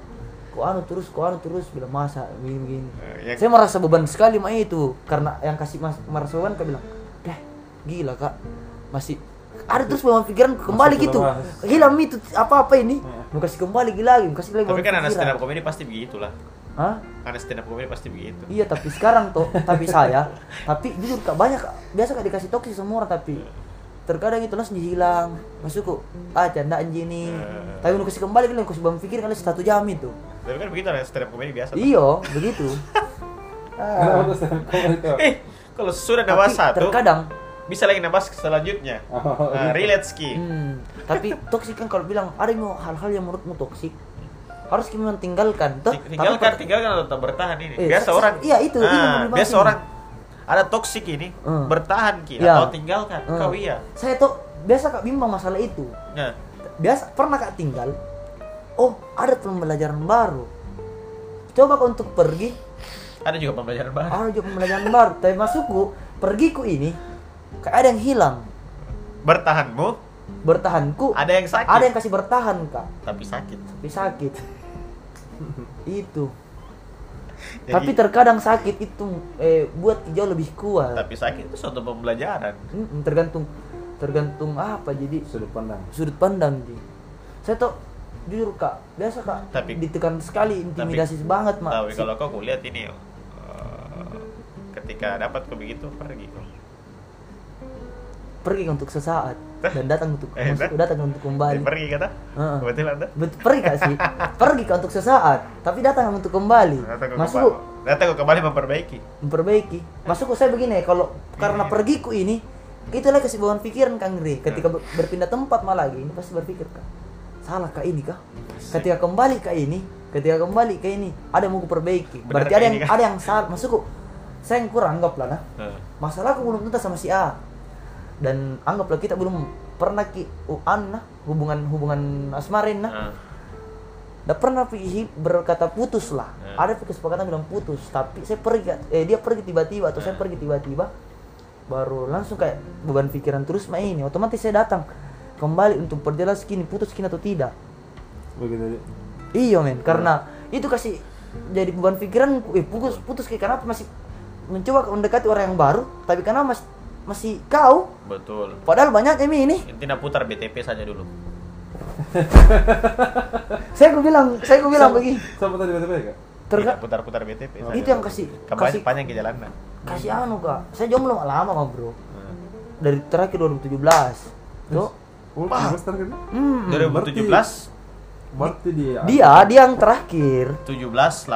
kok anu terus kok anu terus bilang masa begini begini Eh, ya- saya merasa beban sekali mah itu karena yang kasih mas, merasa beban kak bilang deh gila kak masih ada terus beban pikiran kembali Masuk gitu hilang itu apa apa ini Hmm. mau kasih kembali lagi mau kasih lagi Tapi kan anak stand up comedy pasti begitu lah. Hah? Anak stand up comedy pasti begitu. Iya tapi sekarang tuh, tapi saya, tapi jujur kak banyak biasa kak dikasih toksi semua orang tapi terkadang itu langsung hilang masukku ah canda anjing nih Eh. tapi mau kasih kembali kan kasih beban pikir kali satu jam itu Tapi kan begitu stand up comedy biasa. tuh. iyo begitu Kenapa ah. tuh? Eh, kalau sudah nambah satu, terkadang bisa lagi nambah selanjutnya. Oh, Nah, relate ski. hmm, tapi toksik kan kalau bilang ada yang mau hal-hal yang menurutmu toksik harus kita tinggalkan Ting- tinggalkan, tapi- tinggalkan atau tetap bertahan ini. Eh, biasa sa- orang. iya, itu, Ah, biasa ini. orang ada toksik ini Hmm. bertahan ki Iya. atau tinggalkan. Hmm. Kau iya. saya tuh biasa kak bimbang masalah itu Nah, biasa pernah kak tinggal oh ada pembelajaran baru coba kau untuk pergi ada juga pembelajaran baru. ada juga pembelajaran baru tapi masukku pergiku ini kayak ada yang hilang Bertahanmu, bertahanku ada yang sakit. ada yang kasih bertahan kak tapi sakit. tapi sakit itu Jadi- tapi terkadang sakit itu eh, buat jauh lebih kuat tapi sakit itu suatu pembelajaran. Mm, tergantung tergantung apa jadi Sudut pandang. sudut pandang Ji. saya tuh jujur kak biasa kak Tapi- ditekan sekali intimidasi banget mak Tapi kalau kau kulihat ini eh, ketika dapat kau begitu pergi kau. pergi untuk sesaat dan datang untuk Eh, maksudku datang untuk kembali. Pergi kata? Heeh. Betul anda? Bet- pergi kak sih. Pergi kak untuk sesaat. Tapi datang untuk kembali. Datang masuk kembali, datang kembali memperbaiki. memperbaiki. Masukku saya begini kalau karena pergiku ini itu lagi kasih beban pikiran kang Ri. Ketika ber- berpindah tempat malah lagi ini pasti berpikir kak salah kak ini kah? Ketika kembali kak ini ketika kembali ke ini ada yang mau kuperbaiki Benar berarti ada yang ini, Kak? ada yang salah. Masukku saya yang kurang anggaplah nah. Heeh. masalahku belum tuntas sama si A dan anggaplah kita belum pernah ki uan nah hubungan hubungan asmarin nah. Udah pernah pergi berkata putus lah. Ya. Ada kesepakatan bilang putus, tapi saya pergi eh dia pergi tiba-tiba atau saya Ya. pergi tiba-tiba baru langsung kayak beban pikiran terus mah ini otomatis saya datang kembali untuk perjelas kini putus kini atau tidak. Begitu. Iya men, karena itu kasih jadi beban pikiran eh putus putus kayak kenapa masih mencoba mendekati orang yang baru tapi kenapa masih masih kau Betul. padahal banyak ini ini Intinya putar BTP saja dulu. saya ku bilang saya ku bilang begini Siapa tadi betul kak? terga Tidak, putar-putar BTP. saja itu yang kasih Kapan kasih panjang ke jalanan. kasih anu kak saya jomblo lama mah bro Heeh. dari terakhir 2017 tuh Oh, Wah. semester kan? hmm, 2017, Berarti dia. dia dia yang terakhir 17, 18,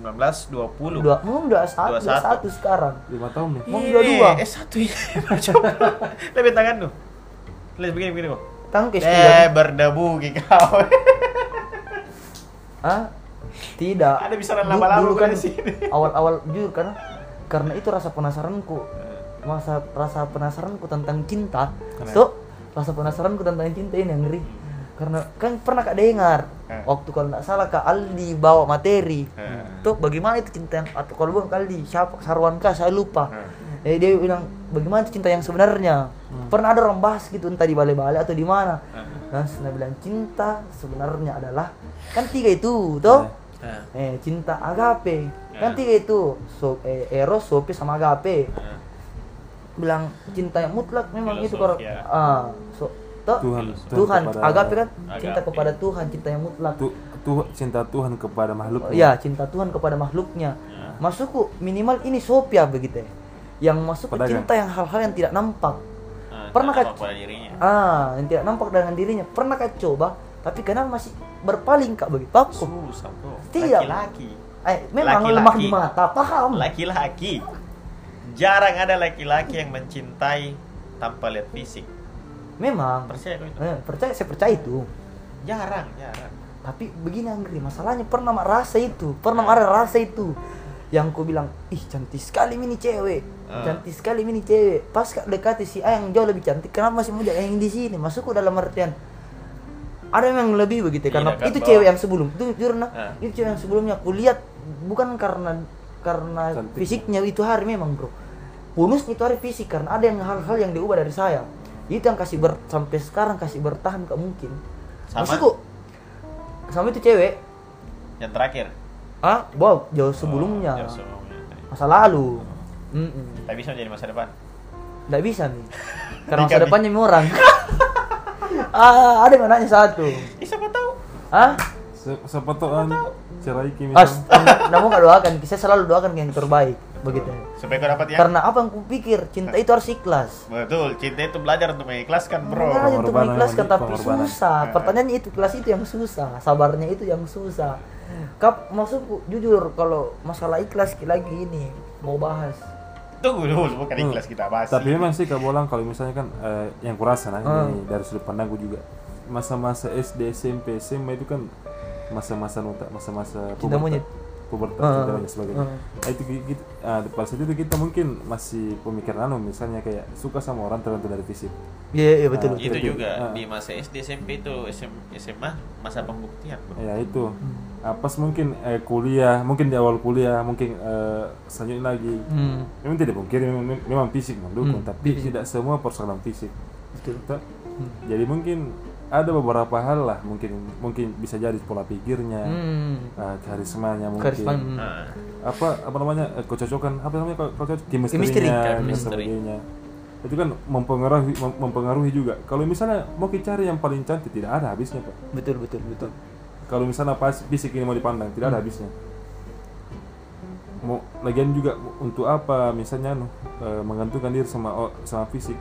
19, 20. dua mau dua satu satu. satu sekarang lima tahun nih. Mau dua dua. Eh, satu ya. Coba. Lebih tangan lu. Lihat begini begini kok. tang ke Eh, berdebu kau. ah tidak Ada Du- lama-lama dulu kan di sini. awal-awal jujur karena karena itu rasa penasaranku masa rasa penasaranku tentang cinta tuh rasa penasaranku tentang cinta ini yang ngeri karena kan pernah kak dengar Eh. waktu kalau nggak salah kak Aldi bawa materi Eh. tuh bagaimana itu cinta yang atau kalau bukan Aldi siapa Sarwan kah saya lupa Eh. eh dia bilang bagaimana itu cinta yang sebenarnya pernah ada orang bahas gitu entah di balai-balai atau di mana Eh. nah saya bilang cinta sebenarnya adalah kan tiga itu tuh Eh. eh cinta agape kan Ya. tiga itu so, eh, eros sopi sama agape Eh. bilang cinta yang mutlak memang itu Filosofi, kalau ya. ah so toh, Tuhan, Tuhan, kepada- agape kan cinta kepada Tuhan cinta yang mutlak Tu, tu- cinta Tuhan kepada makhluk. ya cinta Tuhan kepada makhluknya Ya. masukku minimal ini sopia begitu ya yang masuk ke Pedagang. cinta yang hal-hal yang tidak nampak Eh, Pernah dirinya. ah yang tidak nampak dengan dirinya pernah kak coba tapi kenapa masih berpaling kak begitu Aku, Susah, Bro. Tidak. Laki-laki. eh memang Laki-laki. lemah di mata paham Laki-laki. Jarang ada laki-laki yang mencintai tanpa lihat fisik. Memang. Percaya itu? eh, percaya saya percaya itu. Jarang, jarang. tapi begini Anggri masalahnya pernah mak rasa itu pernah mak ada rasa itu. Yang ku bilang ih cantik sekali ini cewek. Ah. cantik sekali ini cewek. Pas kak dekati si A yang jauh lebih cantik kenapa masih muda yang di sini? Masukku dalam artian ada yang lebih begitu ya, karena kan, itu bahwa- cewek yang sebelum. Itu jujur nah Ah. itu cewek yang sebelumnya aku lihat bukan karena karena Cantik. fisiknya itu hari memang bro. Bonusnya itu hari fisik karena ada yang hal-hal yang diubah dari saya itu yang kasih ber sampai sekarang kasih bertahan gak mungkin Sama? maksudku sama itu cewek Yang terakhir. ah wow jauh sebelumnya Oh, jauh sebelumnya. masa lalu Mm-mm. Tak bisa menjadi masa depan. nggak bisa nih karena masa depannya mi orang ah ada yang nanya satu Eh, siapa tahu? ah Se- Siapa tahu cerai Ki As, misalnya. namun gak doakan, saya selalu doakan yang terbaik begitu. Supaya kau dapat yang Karena apa yang kupikir cinta itu harus ikhlas. Betul, cinta itu belajar untuk mengikhlaskan, Bro. Makanya untuk mengikhlaskan tapi pengorbanan. susah. Pertanyaannya itu kelas itu yang susah, sabarnya itu yang susah. Kap maksudku jujur kalau masalah ikhlas lagi ini mau bahas. Tunggu dulu, bukan ikhlas kita bahas. Tapi memang sih Kak Bolang kalau misalnya kan eh, yang kurasa nah Hmm. ini dari sudut pandangku juga masa-masa SD, SMP, SMA itu kan masa-masa nuta, masa-masa Cinta monyet. Pubertas, Hmm. cinta monyet sebagainya. Hmm. Nah, itu gitu, ah, pada saat itu kita mungkin masih pemikiran anu misalnya kayak suka sama orang tergantung dari fisik. Iya iya betul. Ah, itu Betul. juga Ah. di masa SD SMP itu SM, SMA masa pembuktian, Bro. Ya itu. Ah, pas mungkin eh, kuliah, mungkin di awal kuliah, mungkin eh, selanjutnya lagi. Hmm, Memang tidak mungkin memang, memang fisik mendukung, Hmm, tapi fisik. tidak semua persoalan fisik. betul. Toh? Jadi mungkin ada beberapa hal lah mungkin mungkin bisa jadi pola pikirnya, Hmm. ah, karismanya mungkin. Karisma. hmm. Nah, Apa apa namanya? eh, kecocokan apa namanya cocok Chemistry. chemistry-nya dan sebagainya. Itu kan mempengaruhi mem- mempengaruhi juga. Kalau misalnya mau kita cari yang paling cantik tidak ada habisnya, Pak. Betul betul betul. Kalau misalnya pas fisik ini mau dipandang tidak ada habisnya. Mau lagian juga untuk apa misalnya eh, menggantungkan diri sama o- sama fisik.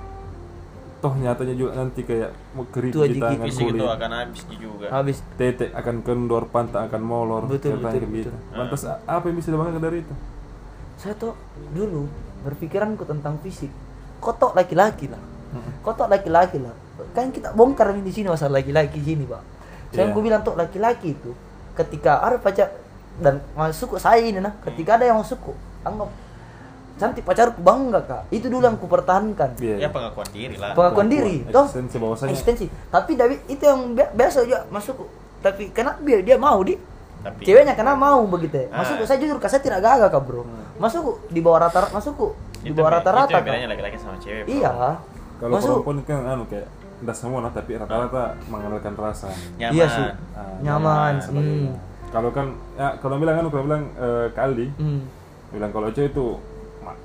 Toh nyatanya juga nanti kayak mau keriput Tua di tangan fisik itu kulit. akan habis juga. Habis Tete akan kendor, pantat akan molor, Betul, betul, gitu. betul. Lantas a- apa yang bisa dibanggakan dari itu? saya tuh dulu berpikiranku tentang fisik kotok laki-laki lah kotok laki-laki lah kan kita bongkar di sini masalah laki-laki sini pak saya aku bilang tuh laki-laki itu ketika ada pacar dan masuk saya ini nah ketika ada yang masuk anggap cantik pacarku bangga kak itu dulu yang ku pertahankan Iya. Ya pengakuan diri lah. pengakuan diri toh Eksistensi bahwasanya eksistensi tapi David itu yang bi- biasa aja masuk tapi kenapa dia dia mau di Tapi ceweknya karena mau begitu ya. Ah. masuk saya jujur kak saya tidak gagah kak bro masuk di bawah rata masuk di bawah rata-rata Itu bedanya laki-laki sama cewek. Bro. iya kalau masuk perempuan itu kan anu kayak tidak semua nah, tapi rata-rata mengandalkan rasa. Nyaman. iya sih Ah, nyaman sebagainya. Kalau kan ya kalau bilang anu kalau bilang eh, kali hmm. bilang kalau cewek itu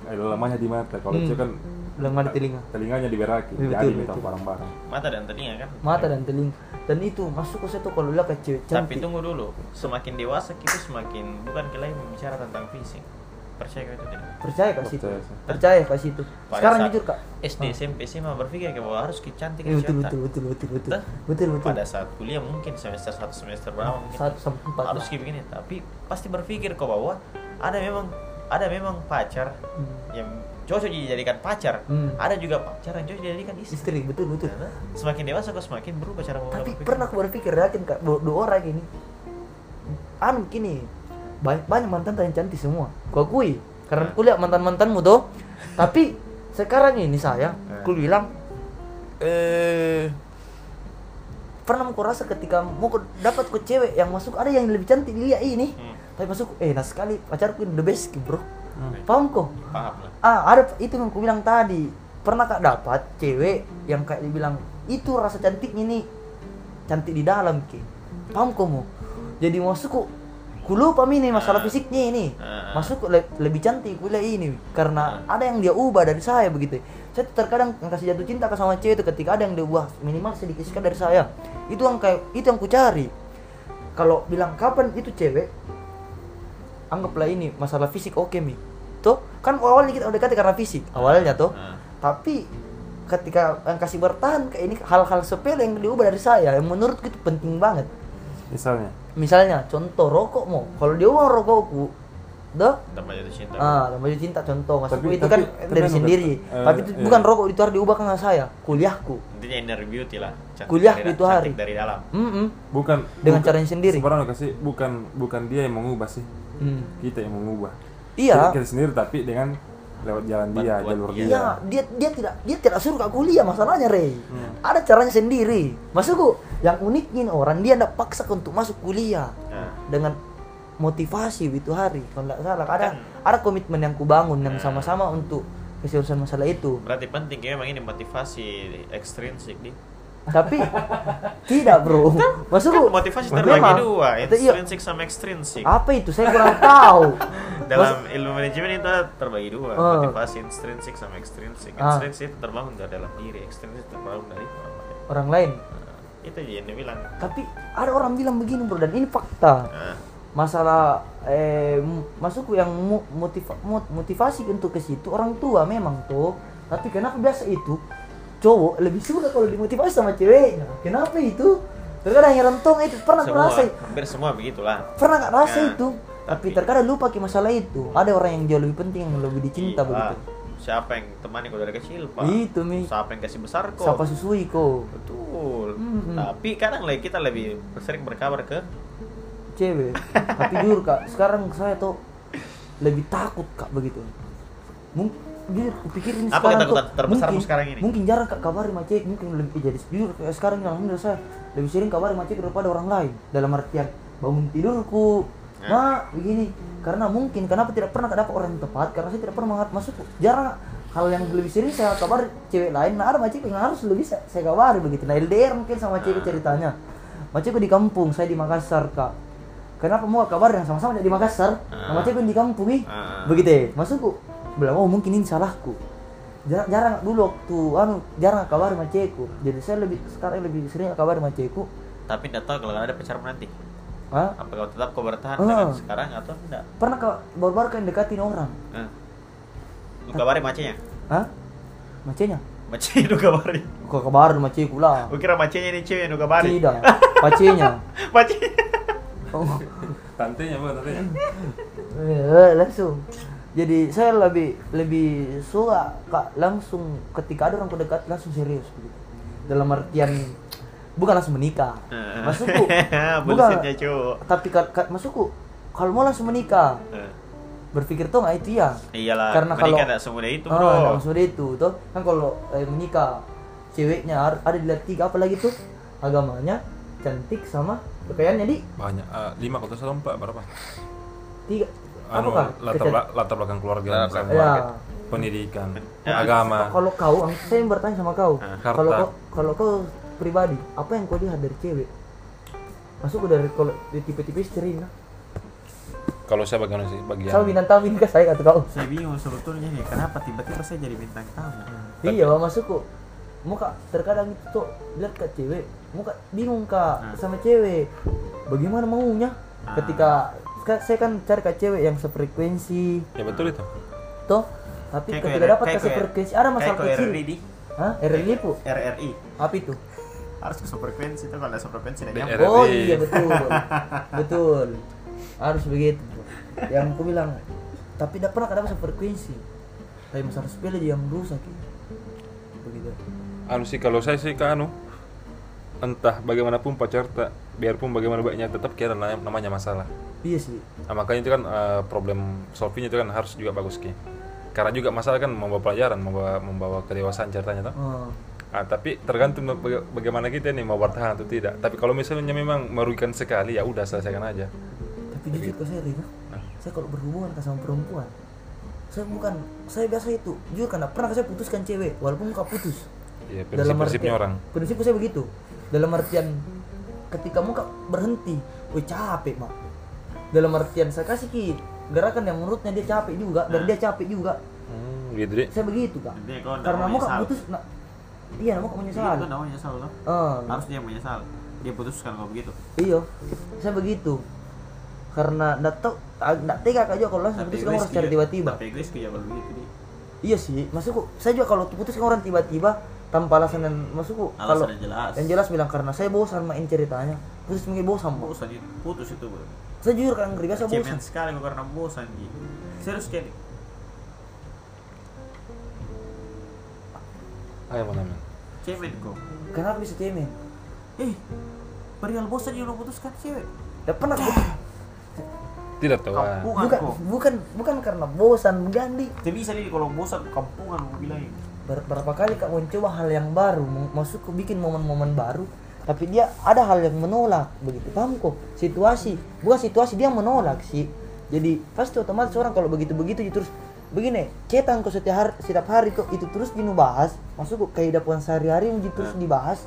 eh, lemahnya di mata, kalau Hmm. cewek kan belum ada telinga telinganya diberaki, Iya, jadi betul, barang-barang. Mata dan telinga kan. mata dan telinga dan itu masuk ke situ kalau lihat ke cewek Tapi cantik tunggu dulu, semakin dewasa kita semakin bukan kita lagi membicara tentang fisik. Percaya itu tidak? percaya kak situ Percaya sih. percaya kak situ Pada sekarang jujur kak SD, SMP, SMA berpikir kayak bahwa harus kita cantik, Iya, betul betul betul betul betul Betul. betul betul Pada saat kuliah mungkin semester 1 semester berapa mungkin satu sampai empat harus kayak begini. Tapi pasti berpikir kok bahwa ada memang ada memang pacar Hmm. yang cocok dijadikan pacar. Hmm. Ada juga pacar yang cocok dijadikan istri. istri betul betul Karena semakin dewasa kok semakin berubah cara tapi berpikir. pernah aku berpikir yakin kak dua, dua orang ini anu gini banyak, banyak mantan yang cantik semua ku akui karena aku lihat mantan mantanmu tuh tapi sekarang ini saya aku bilang eh pernah aku rasa ketika mau dapat ke cewek yang masuk ada yang lebih cantik dia ini Hmm. Tapi masuk eh nah sekali. Pacarku ini the best bro. Paham kok? Paham lah. ah ada itu yang aku bilang tadi. Pernah kak dapat cewek yang kayak dibilang itu rasa cantiknya nih cantik di dalam ki. Paham kamu jadi masukku ku lupa ini masalah Ah. fisiknya ini. Ah. masuk le- lebih cantik kuliah ini. Karena ada yang dia ubah dari saya begitu. Saya tuh terkadang yang kasih jatuh cinta ke sama cewek itu ketika ada yang dia ubah minimal sedikit sekali dari saya. Itu yang kayak itu yang ku cari. Kalau bilang kapan itu cewek anggaplah ini masalah fisik oke mi. Tuh kan awalnya kita udah kata karena fisik awalnya tuh Ah. tapi ketika yang kasih bertahan kayak ini hal-hal sepele yang diubah dari saya yang menurutku itu penting banget. Misalnya, misalnya contoh rokok mau kalau dia uang rokokku dah Tambah jatuh cinta. ah namanya cinta contoh maksudku Tapi- itu tapi- kan tapi dari anu, sendiri eh, tapi itu iya. bukan rokok itu harus diubah sama saya kuliahku Intinya inner beauty lah. Cantik Kuliah dari, itu hari. dari dalam. Mm-mm. bukan Dengan bukan- caranya sendiri. Sebenarnya kasih bukan bukan dia yang mengubah sih, Hmm. kita yang mengubah. iya Kita, kita sendiri tapi dengan lewat jalan dia, Bantuan jalur dia. dia. Iya, dia dia tidak dia tidak suruh kak kuliah masalahnya Rey. Hmm. Ada caranya sendiri. Maksudku yang uniknya orang dia tidak paksa untuk masuk kuliah Nah, dengan motivasi itu hari kalau nggak salah ada Kan. ada komitmen yang kubangun yang Nah. sama-sama untuk keseriusan masalah itu Berarti penting ya memang ini motivasi ekstrinsik di. tapi tidak bro maksudku Kan motivasi terbagi dua, iya, intrinsik sama ekstrinsik. apa itu saya kurang tahu Dalam ilmu manajemen itu terbagi dua, Oh. motivasi intrinsik sama ekstrinsik. Ah. Intrinsik itu terbangun dari dalam diri, ekstrinsik terbangun dari orang lain. orang lain Nah, itu yang dia bilang. tapi ada orang bilang begini bro dan ini fakta Nah, masalah eh masukku yang motiva- mot- motivasi untuk ke situ orang tua memang tuh tapi kenapa biasa itu cowok lebih suka kalau dimotivasi sama ceweknya kenapa itu terkadang yang rentong itu pernah semua, rasa hampir semua begitulah. pernah nggak rasa Ya, itu tapi tapi- terkadang lupa ke masalah itu ada orang yang jauh lebih penting yang lebih dicinta Iya. begitu Siapa yang temani kau dari kecil, Pak? Itu, Mi. Siapa yang kasih besar kok? siapa susui kok Betul. Mm-mm. Tapi kadang lagi kita lebih sering berkabar ke cewek. Tapi jujur kak sekarang saya tuh lebih takut kak begitu. Mungkin jujur pikirin Apa sekarang ketakutan tuh, terbesarmu mungkin, sekarang ini? mungkin jarang kak kabari cewek mungkin lebih jadi jujur kayak sekarang alhamdulillah saya lebih sering kabari cewek daripada orang lain. Dalam artian bangun tidurku Ya. mak begini. Karena mungkin kenapa tidak pernah dapat orang yang tepat? Karena saya tidak pernah masuk jarang. Hal yang lebih sering saya kabar cewek lain nah ada macam yang harus lebih saya, saya kabari begitu. Nah LDR mungkin sama cewek Ah. ceritanya. Macamku di kampung saya di Makassar kak kenapa mau kabar yang sama-sama di Makassar cewek di kampung nih Ah. begitu ya masukku bilang oh mungkin ini salahku jarang, jarang dulu waktu anu jarang kabar sama cewekku jadi saya lebih sekarang lebih sering kabar sama cewekku tapi tidak tahu kalau ada pacarmu nanti. Hah? Apa kau tetap kau bertahan Ah. dengan sekarang atau tidak? pernah kak baru-baru kan dekatin orang Nah. Lu kabari macenya? Hah? Macenya? Macenya lu kabari. Kok kabar sama cewekku lah Gua kira macenya ini cewek yang lu kabari. tidak pacenya Macenya. Oh. Tantenya bukan tantenya. Eh, langsung jadi saya lebih lebih suka kak langsung ketika ada orang dekat langsung serius begitu dalam artian bukan langsung menikah masukku cowok. tapi masukku kalau mau langsung menikah Eh. berpikir tuh nggak itu ya Iyalah, karena kalau tidak semudah itu, Ah, Bro. nggak maksudnya itu tuh kan kalau eh, menikah ceweknya ada dilihat tiga apa lagi tuh agamanya cantik sama kekayaannya di Banyak. eh, lima kalau salah empat berapa? tiga Anu latar, latar belakang keluarga, Latar belakang. pendidikan, Ya. agama. kalau kau saya yang bertanya sama kau Ah. kalau kau kalau kau pribadi apa yang kau lihat dari cewek masuk dari kalau di tipe-tipe istri nah Kalau saya bagaimana sih bagian? sama bintang tamu ini kah saya atau kau Saya bingung sebetulnya nih, kenapa tiba-tiba saya jadi bintang tamu? iya masukku muka terkadang itu tuh lihat ke cewek muka bingung kak. Ah. sama cewek. Bagaimana maunya? Ah. ketika ka- saya kan cari ke cewek yang sefrekuensi. Ya betul itu. toh tapi Kayak ketika dapat ke kau- sefrekuensi ada masalah kecil. RRI di. Hah? RRI pu RRI apa? Itu? Harus ke frekuensi itu kalau ada frekuensi tidak Di nyambung. RRI. oh iya betul. Betul. Harus begitu. Yang aku bilang tapi tidak pernah dapat sefrekuensi. Tapi masalah sepele dia yang rusak ya. begitu. Anu sih kalau saya sih ke anu entah bagaimanapun pacar tak biarpun bagaimana baiknya tetap kira namanya, masalah. iya sih Nah, makanya itu kan eh, problem solvingnya itu kan harus juga bagus ki. Karena juga masalah kan membawa pelajaran, membawa membawa kedewasaan ceritanya toh. oh. Ah, tapi tergantung baga- bagaimana kita nih mau bertahan atau tidak. Tapi kalau misalnya memang merugikan sekali ya udah selesaikan aja. tapi jujur ke saya Rina saya kalau berhubungan sama perempuan saya bukan saya biasa itu jujur karena pernah saya putuskan cewek walaupun muka putus Ya, prinsip-prinsipnya artian- orang. prinsipku saya begitu dalam artian ketika muka berhenti wih capek mak dalam artian saya kasih ki gerakan yang menurutnya dia capek juga dan dia capek juga Hmm, gitu deh. saya begitu kak karena mau muka menyesal. putus nah, iya muka menyesal Itu namanya menyesal loh. Eh, Harus dia menyesal. Dia putuskan kalau begitu. iya saya begitu karena nggak tahu nggak tega kak juga kalau langsung putuskan orang secara tiba-tiba Tapi ya kalau begitu. Iya sih, maksudku saya juga kalau putus orang tiba-tiba tanpa alasan dan maksudku Alasan kalau yang jelas. yang jelas bilang karena saya bosan main ceritanya, putus mungkin bosan. Bos. Bosan itu, putus itu bro. Saya jujur kan ngeri biasa bosan. Cemen sekali karena bosan gitu. Serius sekali. Ayo mana men? Cemen kok. Kenapa bisa cemen? Eh, perihal bosan yang lo putuskan cewek. Tidak pernah. Tidak tahu. ah. Kampungan Bukan, kok. bukan, bukan karena bosan mengganti. Tidak bisa nih kalau bosan kampungan mau bilang. Ber- berapa kali kak mencoba hal yang baru, maksudku bikin momen-momen baru, tapi dia ada hal yang menolak begitu. Paham kok situasi bukan situasi dia menolak sih. Jadi pasti otomatis orang kalau begitu begitu terus begini cetan kok setiap hari setiap hari kok itu terus dibahas masuk ke kehidupan sehari-hari yang terus dibahas.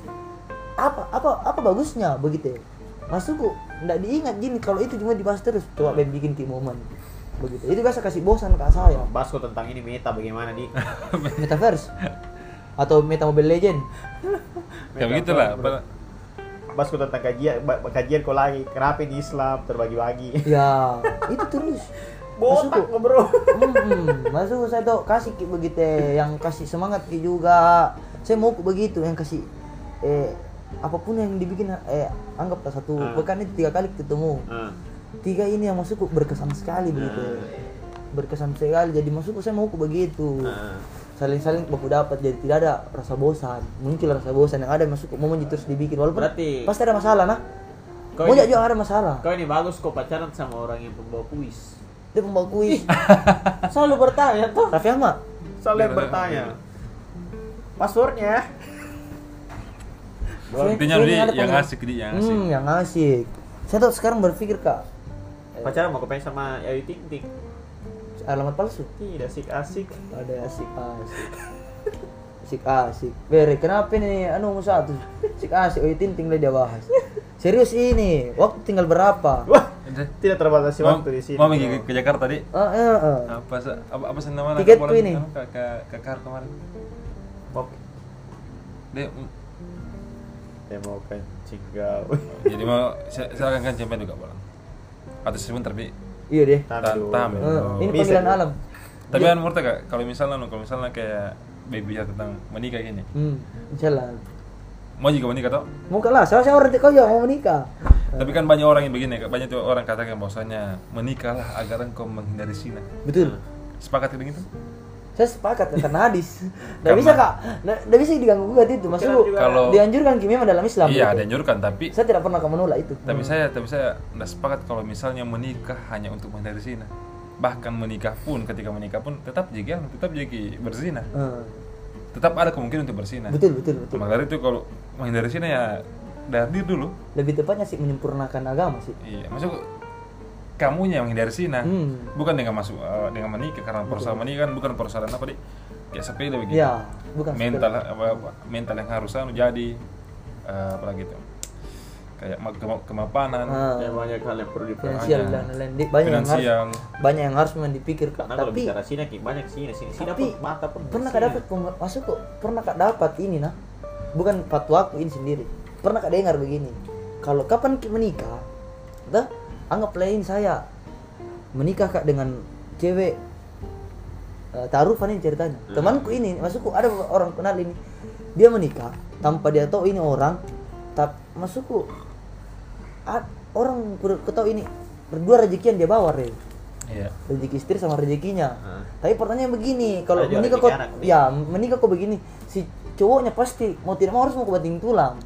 Apa apa apa bagusnya begitu masuk kok nggak diingat gini kalau itu cuma dibahas terus coba Ben bikin tim momen begitu itu biasa kasih bosan kak saya Bahas kok tentang ini meta bagaimana di metaverse atau meta mobile legend ya begitulah kok tentang kajian kajian kok lagi kenapa ini Islam terbagi-bagi. ya itu terus Botak Masuk, kok, bro. Hmm, masuk saya tuh kasih begitu yang kasih semangat juga. Saya mau begitu yang kasih eh apa pun yang dibikin eh anggaplah satu Hmm. pekan itu tiga kali ketemu. Ah. Tiga ini yang masuk berkesan sekali begitu. Berkesan sekali jadi masuk saya mau begitu. Ah. Saling-saling baku dapat jadi tidak ada rasa bosan. Muncul rasa bosan yang ada masuk mau terus dibikin walaupun Berarti- pasti ada masalah nah. Kau Mau ini- juga ada masalah. Kau ini bagus kok pacaran sama orang yang pembawa kuis. Dia pembawa kuis. Selalu bertanya tuh. Raffi Ahmad. Selalu yang bertanya. Passwordnya. Intinya yang asik dia yang asik Hmm, yang asik. Saya tuh sekarang berpikir kak, Pacaran mau kepengen sama Ayu Ting Ting. alamat palsu. Tidak asik asik. Ada asik asik. Asik asik. Bere, kenapa nih? Anu mau satu. Asik asik. Oh, tinting lah dia bahas. Serius ini. Waktu tinggal berapa? Wah, tidak terbatasi mau waktu di sini. mau pergi ke, Jakarta di Ah, eh, eh. apa apa apa sih namanya Tiketku Bola- ini. ke ke ke kar kemarin Mau- dia Dia mau kencing jadi mau saya saya akan kan juga bolang atau sebentar bi Iya deh. Tahan, Eh, Oh. ini Bisa, panggilan bro. alam. tapi kan menurut kak kalau misalnya anu, kalau misalnya kayak baby bicara tentang menikah gini Hmm, insyaallah. mau juga menikah toh Mau kalah, saya saya orang kau ya mau menikah. tapi kan banyak orang yang begini Kak. banyak tuh orang katakan bahwasanya menikahlah agar engkau menghindari zina Betul. sepakat dengan itu Saya sepakat karena hadis. Nggak Karena- bisa kak, nggak nggak bisa diganggu gugat itu. Maksudku juga- Kalau- dianjurkan ki memang dalam Islam. iya gitu. dianjurkan tapi Saya tidak pernah akan menolak itu. tapi saya tapi saya tidak sepakat kalau misalnya menikah hanya untuk menghindari zina bahkan menikah pun ketika menikah pun tetap jadi tetap jadi berzina Eh, tetap ada kemungkinan untuk berzina betul betul betul. maka dari itu kalau menghindari zina ya dari dulu Lebih tepatnya sih menyempurnakan agama sih. iya masuk kamunya yang menghindari zina. Hmm. bukan dengan masuk eh, dengan menikah karena persoalan menikah kan bukan persoalan apa deh kayak sepele begitu? Ya, bukan mental apa, apa, mental yang harus anu jadi eh, apalagi itu kayak kema- kemapanan. Ah, Ya banyak hal yang perlu diperhatikan. finansial Banyak. dan lain-lain. Di- Banyak yang harus finansial. banyak yang harus memang dipikirkan. Karena kalau Tapi bicara sini ki banyak sini sini sini tapi pun mata pun pernah kak dapat masuk kok pernah kak dapat ini nah? Bukan fatwa aku ini sendiri. Pernah kak dengar begini? Kalau kapan menikah dah anggaplah ini saya. Menikah kak dengan cewek. Eh, taruhan ini ceritanya. Temanku ini masukku ada orang kenal ini. Dia menikah tanpa dia tahu ini orang. Tapi masukku ad- orang tahu ini berdua rezekian dia bawa re iya. Rezeki istri sama rezekinya. Hmm. Tapi pertanyaan begini, kalau menikah kok ya menikah kok begini, si cowoknya pasti mau tidak mau harus mau ke bating tulang.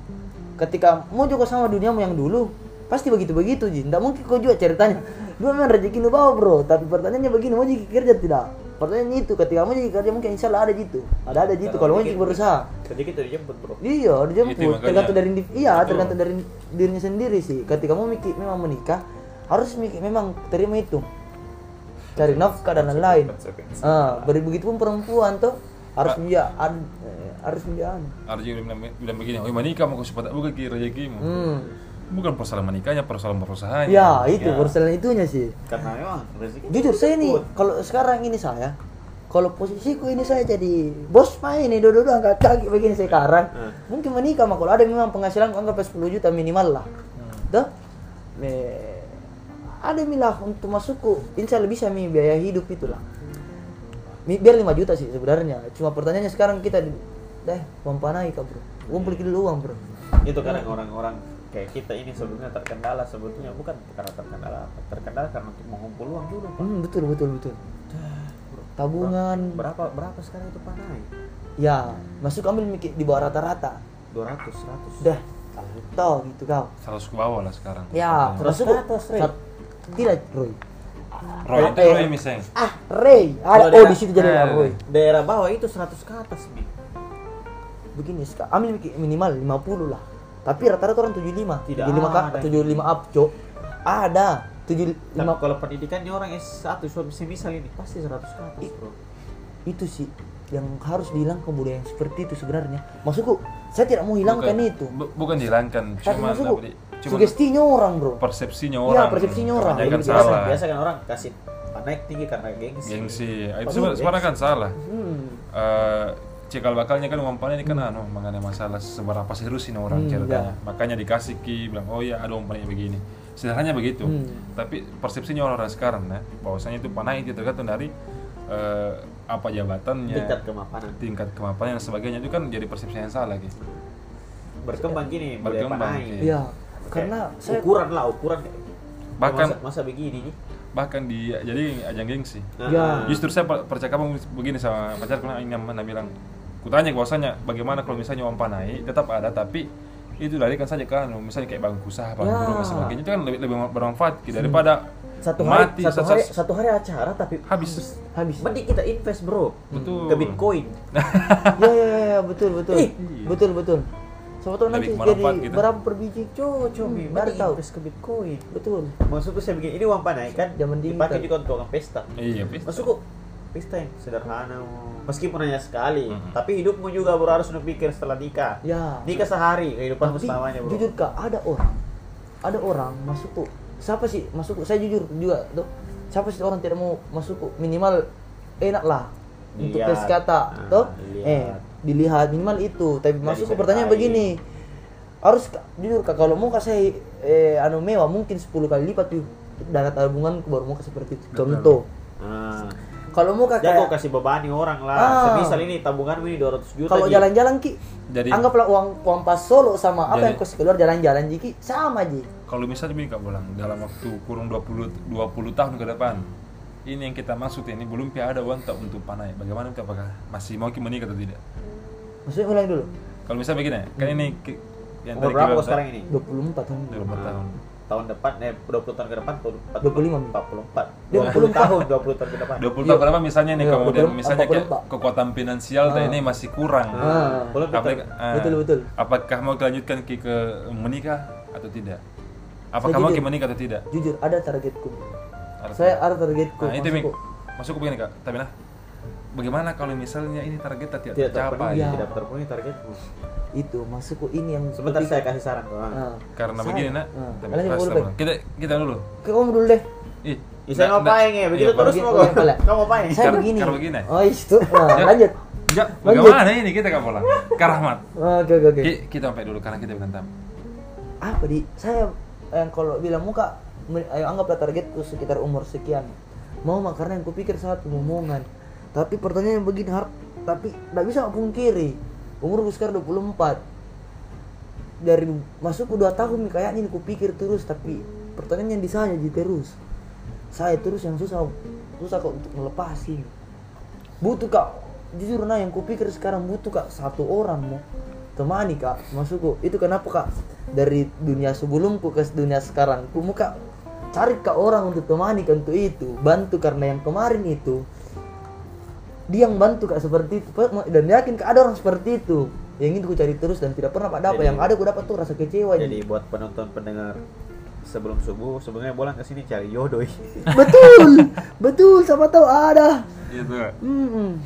Ketika mau juga sama duniamu yang dulu, pasti begitu-begitu Ji. Tidak mungkin kau juga ceritanya. Dua memang rezeki lu bawa bro, tapi pertanyaannya begini, mau jadi kerja tidak? Pertanyaannya itu, ketika mau jadi kerja mungkin insya Allah ada gitu. Ada ada gitu, kalau mau jadi berusaha. Sedikit itu dijemput bro. Iya, dijemput. makanya. Tergantung dari iya, tergantung dari dirinya sendiri sih. Ketika mau mikir memang menikah, harus mikir memang terima itu. Cari nafkah dan lain-lain. Ah, beri begitu pun perempuan tuh harus dia eh, harus dia juga bilang, begini oh menikah mau cepat buka ki rezekimu Hmm. Bukan persoalan menikahnya persoalan perusahaan Ya, itu Ya. persoalan itunya sih. Karena memang rezeki. Jujur saya nih, kalau sekarang ini saya kalau posisiku ini saya jadi bos main nih dua-dua angkat kaki begini sekarang. Hmm. mungkin menikah mah kalau ada memang penghasilan anggap 10 juta minimal lah. Dah, me- ada milah untuk masukku. Insya Allah bisa mi biaya hidup itulah. Mi- biar 5 juta sih sebenarnya. Cuma pertanyaannya sekarang kita deh pompa naik bro. Kumpul dulu uang bro. Itu kadang orang-orang kayak kita ini sebetulnya terkendala sebetulnya bukan karena terkendala apa. Terkendala karena untuk mengumpul uang dulu pak. hmm, betul betul betul tabungan Berapa berapa sekarang itu pak naik? ya masuk ambil mikir di bawah rata-rata 200 100 Dah, tahu gitu kau. seratus ke bawah lah sekarang Ya, Terus masuk ke atas, Tidak, Roy. Roy itu Roy misalnya Ah, Ray. Ada, Kalau oh, di situ jadi eh, Roy. Daerah bawah itu 100 ke atas. Begini, Ska. ambil mikir minimal 50 lah. Tapi rata-rata orang 75. Tidak 75 kak, ada. 75 up, Cok. Ada. 75 Tapi kalau pendidikannya orang S1 so semisal ini pasti 100 ke atas, Bro. itu sih yang harus dihilangkan budaya yang seperti itu sebenarnya. Maksudku, saya tidak mau hilangkan Bukan- itu. bu- bukan dihilangkan Tapi cuma maksudku, cuma sugestinya orang, Bro. persepsinya Iya, orang persepsinya orang. Jadi biasa, salah biasa kan orang kasih naik tinggi karena gengsi. gengsi itu sebenarnya kan salah Hmm. Eh, cikal bakalnya kan uang panen ini kan anu mengenai masalah seberapa serius ini orang Hmm, ceritanya ya. makanya dikasih ki bilang oh ya ada uang panennya begini sederhananya begitu Hmm. tapi persepsinya orang-orang sekarang ya bahwasanya itu panai itu tergantung dari eh, apa jabatannya Tingkat kemapanan. tingkat kemapanan dan sebagainya itu kan jadi persepsi yang salah gitu Berkembang gini, budaya Berkembang, panai. iya. Karena saya ukuran lah, ukuran. Bahkan- masa, masa begini nih. bahkan di jadi ajang gengsi Ya. Justru saya per- percakapan begini sama pacarku nah, ini mana bilang, kutanya bahwasanya bagaimana kalau misalnya uang panai tetap ada tapi itu larikan saja kan misalnya kayak bangku usaha bangku Ya. rumah sebagainya itu kan lebih, lebih bermanfaat gitu, daripada satu hari mati satu hari satu hari acara tapi habis habis. Mending kita invest, Bro. Betul. Ke Bitcoin. ya, ya, ya, ya, betul betul. Ih. Betul betul. Siapa tahu nanti Lebih jadi gitu. berapa per biji? Cocok, Hmm, baru mending tahu. invest ke Bitcoin. Betul. Maksudku saya begini, ini uang panai kan Zaman dipakai juga untuk orang pesta. iya pasti Maksudku pesta yang sederhana, meskipun hanya sekali, Mhm. tapi hidupmu juga bro harus pikir setelah nikah. Ya. Nikah sehari kehidupan Tapi selamanya bro. jujur kak, ada orang, ada orang masukku. Siapa sih masukku? Saya jujur juga tuh. Siapa sih orang tidak mau masukku? Minimal enak lah untuk Lihat. tes kata, Ah, tuh. dilihat. Eh, dilihat minimal itu. Tapi Dari masukku pertanyaan begini. Harus jujur kak kalau mau kasih eh, anu mewah mungkin 10 kali lipat tuh dana tabungan baru mau kasih seperti itu. Contoh. Ah. Kalau mau kak Jago kayak- kasih bebani orang lah. Ah. Semisal ini tabunganmu ini 200 juta. kalau jalan-jalan ki Jadi- anggaplah uang uang pas solo sama apa Jadi- yang kau keluar jalan-jalan jiki sama ji kalau misalnya begini kak bilang dalam waktu kurung 20 20 tahun ke depan ini yang kita maksud ini belum pi ada uang tak untuk panai bagaimana apakah masih mau ki menikah atau tidak maksudnya ulang dulu kalau misalnya begini kan ini ki- yang Umur tadi berapa kita- sekarang ini? 24 tahun 24 tahun Tahun depan, eh 20 tahun ke depan, 40, 25. 44. 20 20 tahun, 20 tahun ke depan. 20 tahun ke depan misalnya nih Iya, kemudian betul. misalnya kekuatan finansial Ah. ini masih kurang Ah. Kita- ah, Betul, betul. apakah mau dilanjutkan ki ke menikah atau tidak apakah Saya mau menikah atau tidak jujur ada targetku Ada saya ada targetku nah itu masuk begini kak tapi nah bagaimana kalau misalnya ini target tidak, Tidak tercapai tidak terpenuhi targetmu. Itu maksudku ini yang Sebentar saya kasih saran doang. Ah. karena Saya- begini nak ah. sama- Bang. kita kita dulu Oke, kamu dulu deh ih nggak- ngapain ya? Begitu iya, terus mau bagi- Kamu ngapain? saya begini karena begini. oh itu nah, Ya. lanjut Enggak, Lanjut. bagaimana ini kita kan pulang karahmat oke oke oke Ki- kita sampai dulu karena kita berantem apa di saya yang kalau bilang muka ayo anggaplah targetku sekitar umur sekian mau mak karena yang kupikir satu ngomongan tapi pertanyaan begini har tapi tidak bisa pungkiri umurku sekarang 24 dari masukku 2 tahun nih kayaknya ini kupikir terus tapi pertanyaannya di saya jadi terus. Saya terus yang susah susah kok untuk melepasin butuh kak jujur nah yang kupikir sekarang butuh kak satu orang mau temani kak maksudku itu kenapa kak? Dari dunia sebelumku ke dunia sekarang ku mau kak cari kak orang untuk temani kak untuk itu. Bantu karena yang kemarin itu dia yang bantu kak seperti itu dan yakin kak ada orang seperti itu yang ingin ku cari terus dan tidak pernah dapat Jadi- yang ada ku dapat tuh rasa kecewa Jadi buat penonton pendengar sebelum subuh sebenarnya bolang ke sini cari jodoh. betul betul siapa tahu ada itu Hmm.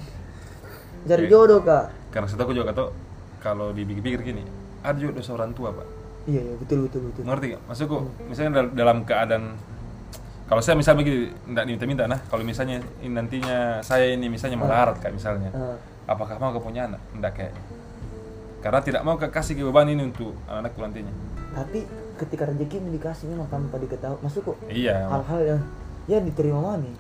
Cari Oke. jodoh kak. karena saya tahu juga kata kalau dipikir-pikir gini ada juga dosa orang tua pak Iya, iya betul betul betul. ngerti gak maksudku misalnya dal- dalam keadaan kalau saya misalnya begini tidak diminta-minta nah kalau misalnya ini nantinya saya ini misalnya melarat kak misalnya Ah. apakah mau ke punya anak tidak kayak karena tidak mau ke kasih beban ini untuk anak-anakku nantinya Tapi ketika rezeki dikasih memang tanpa diketahui, masuk kok iya hal-hal yang ya diterima mana? Iya.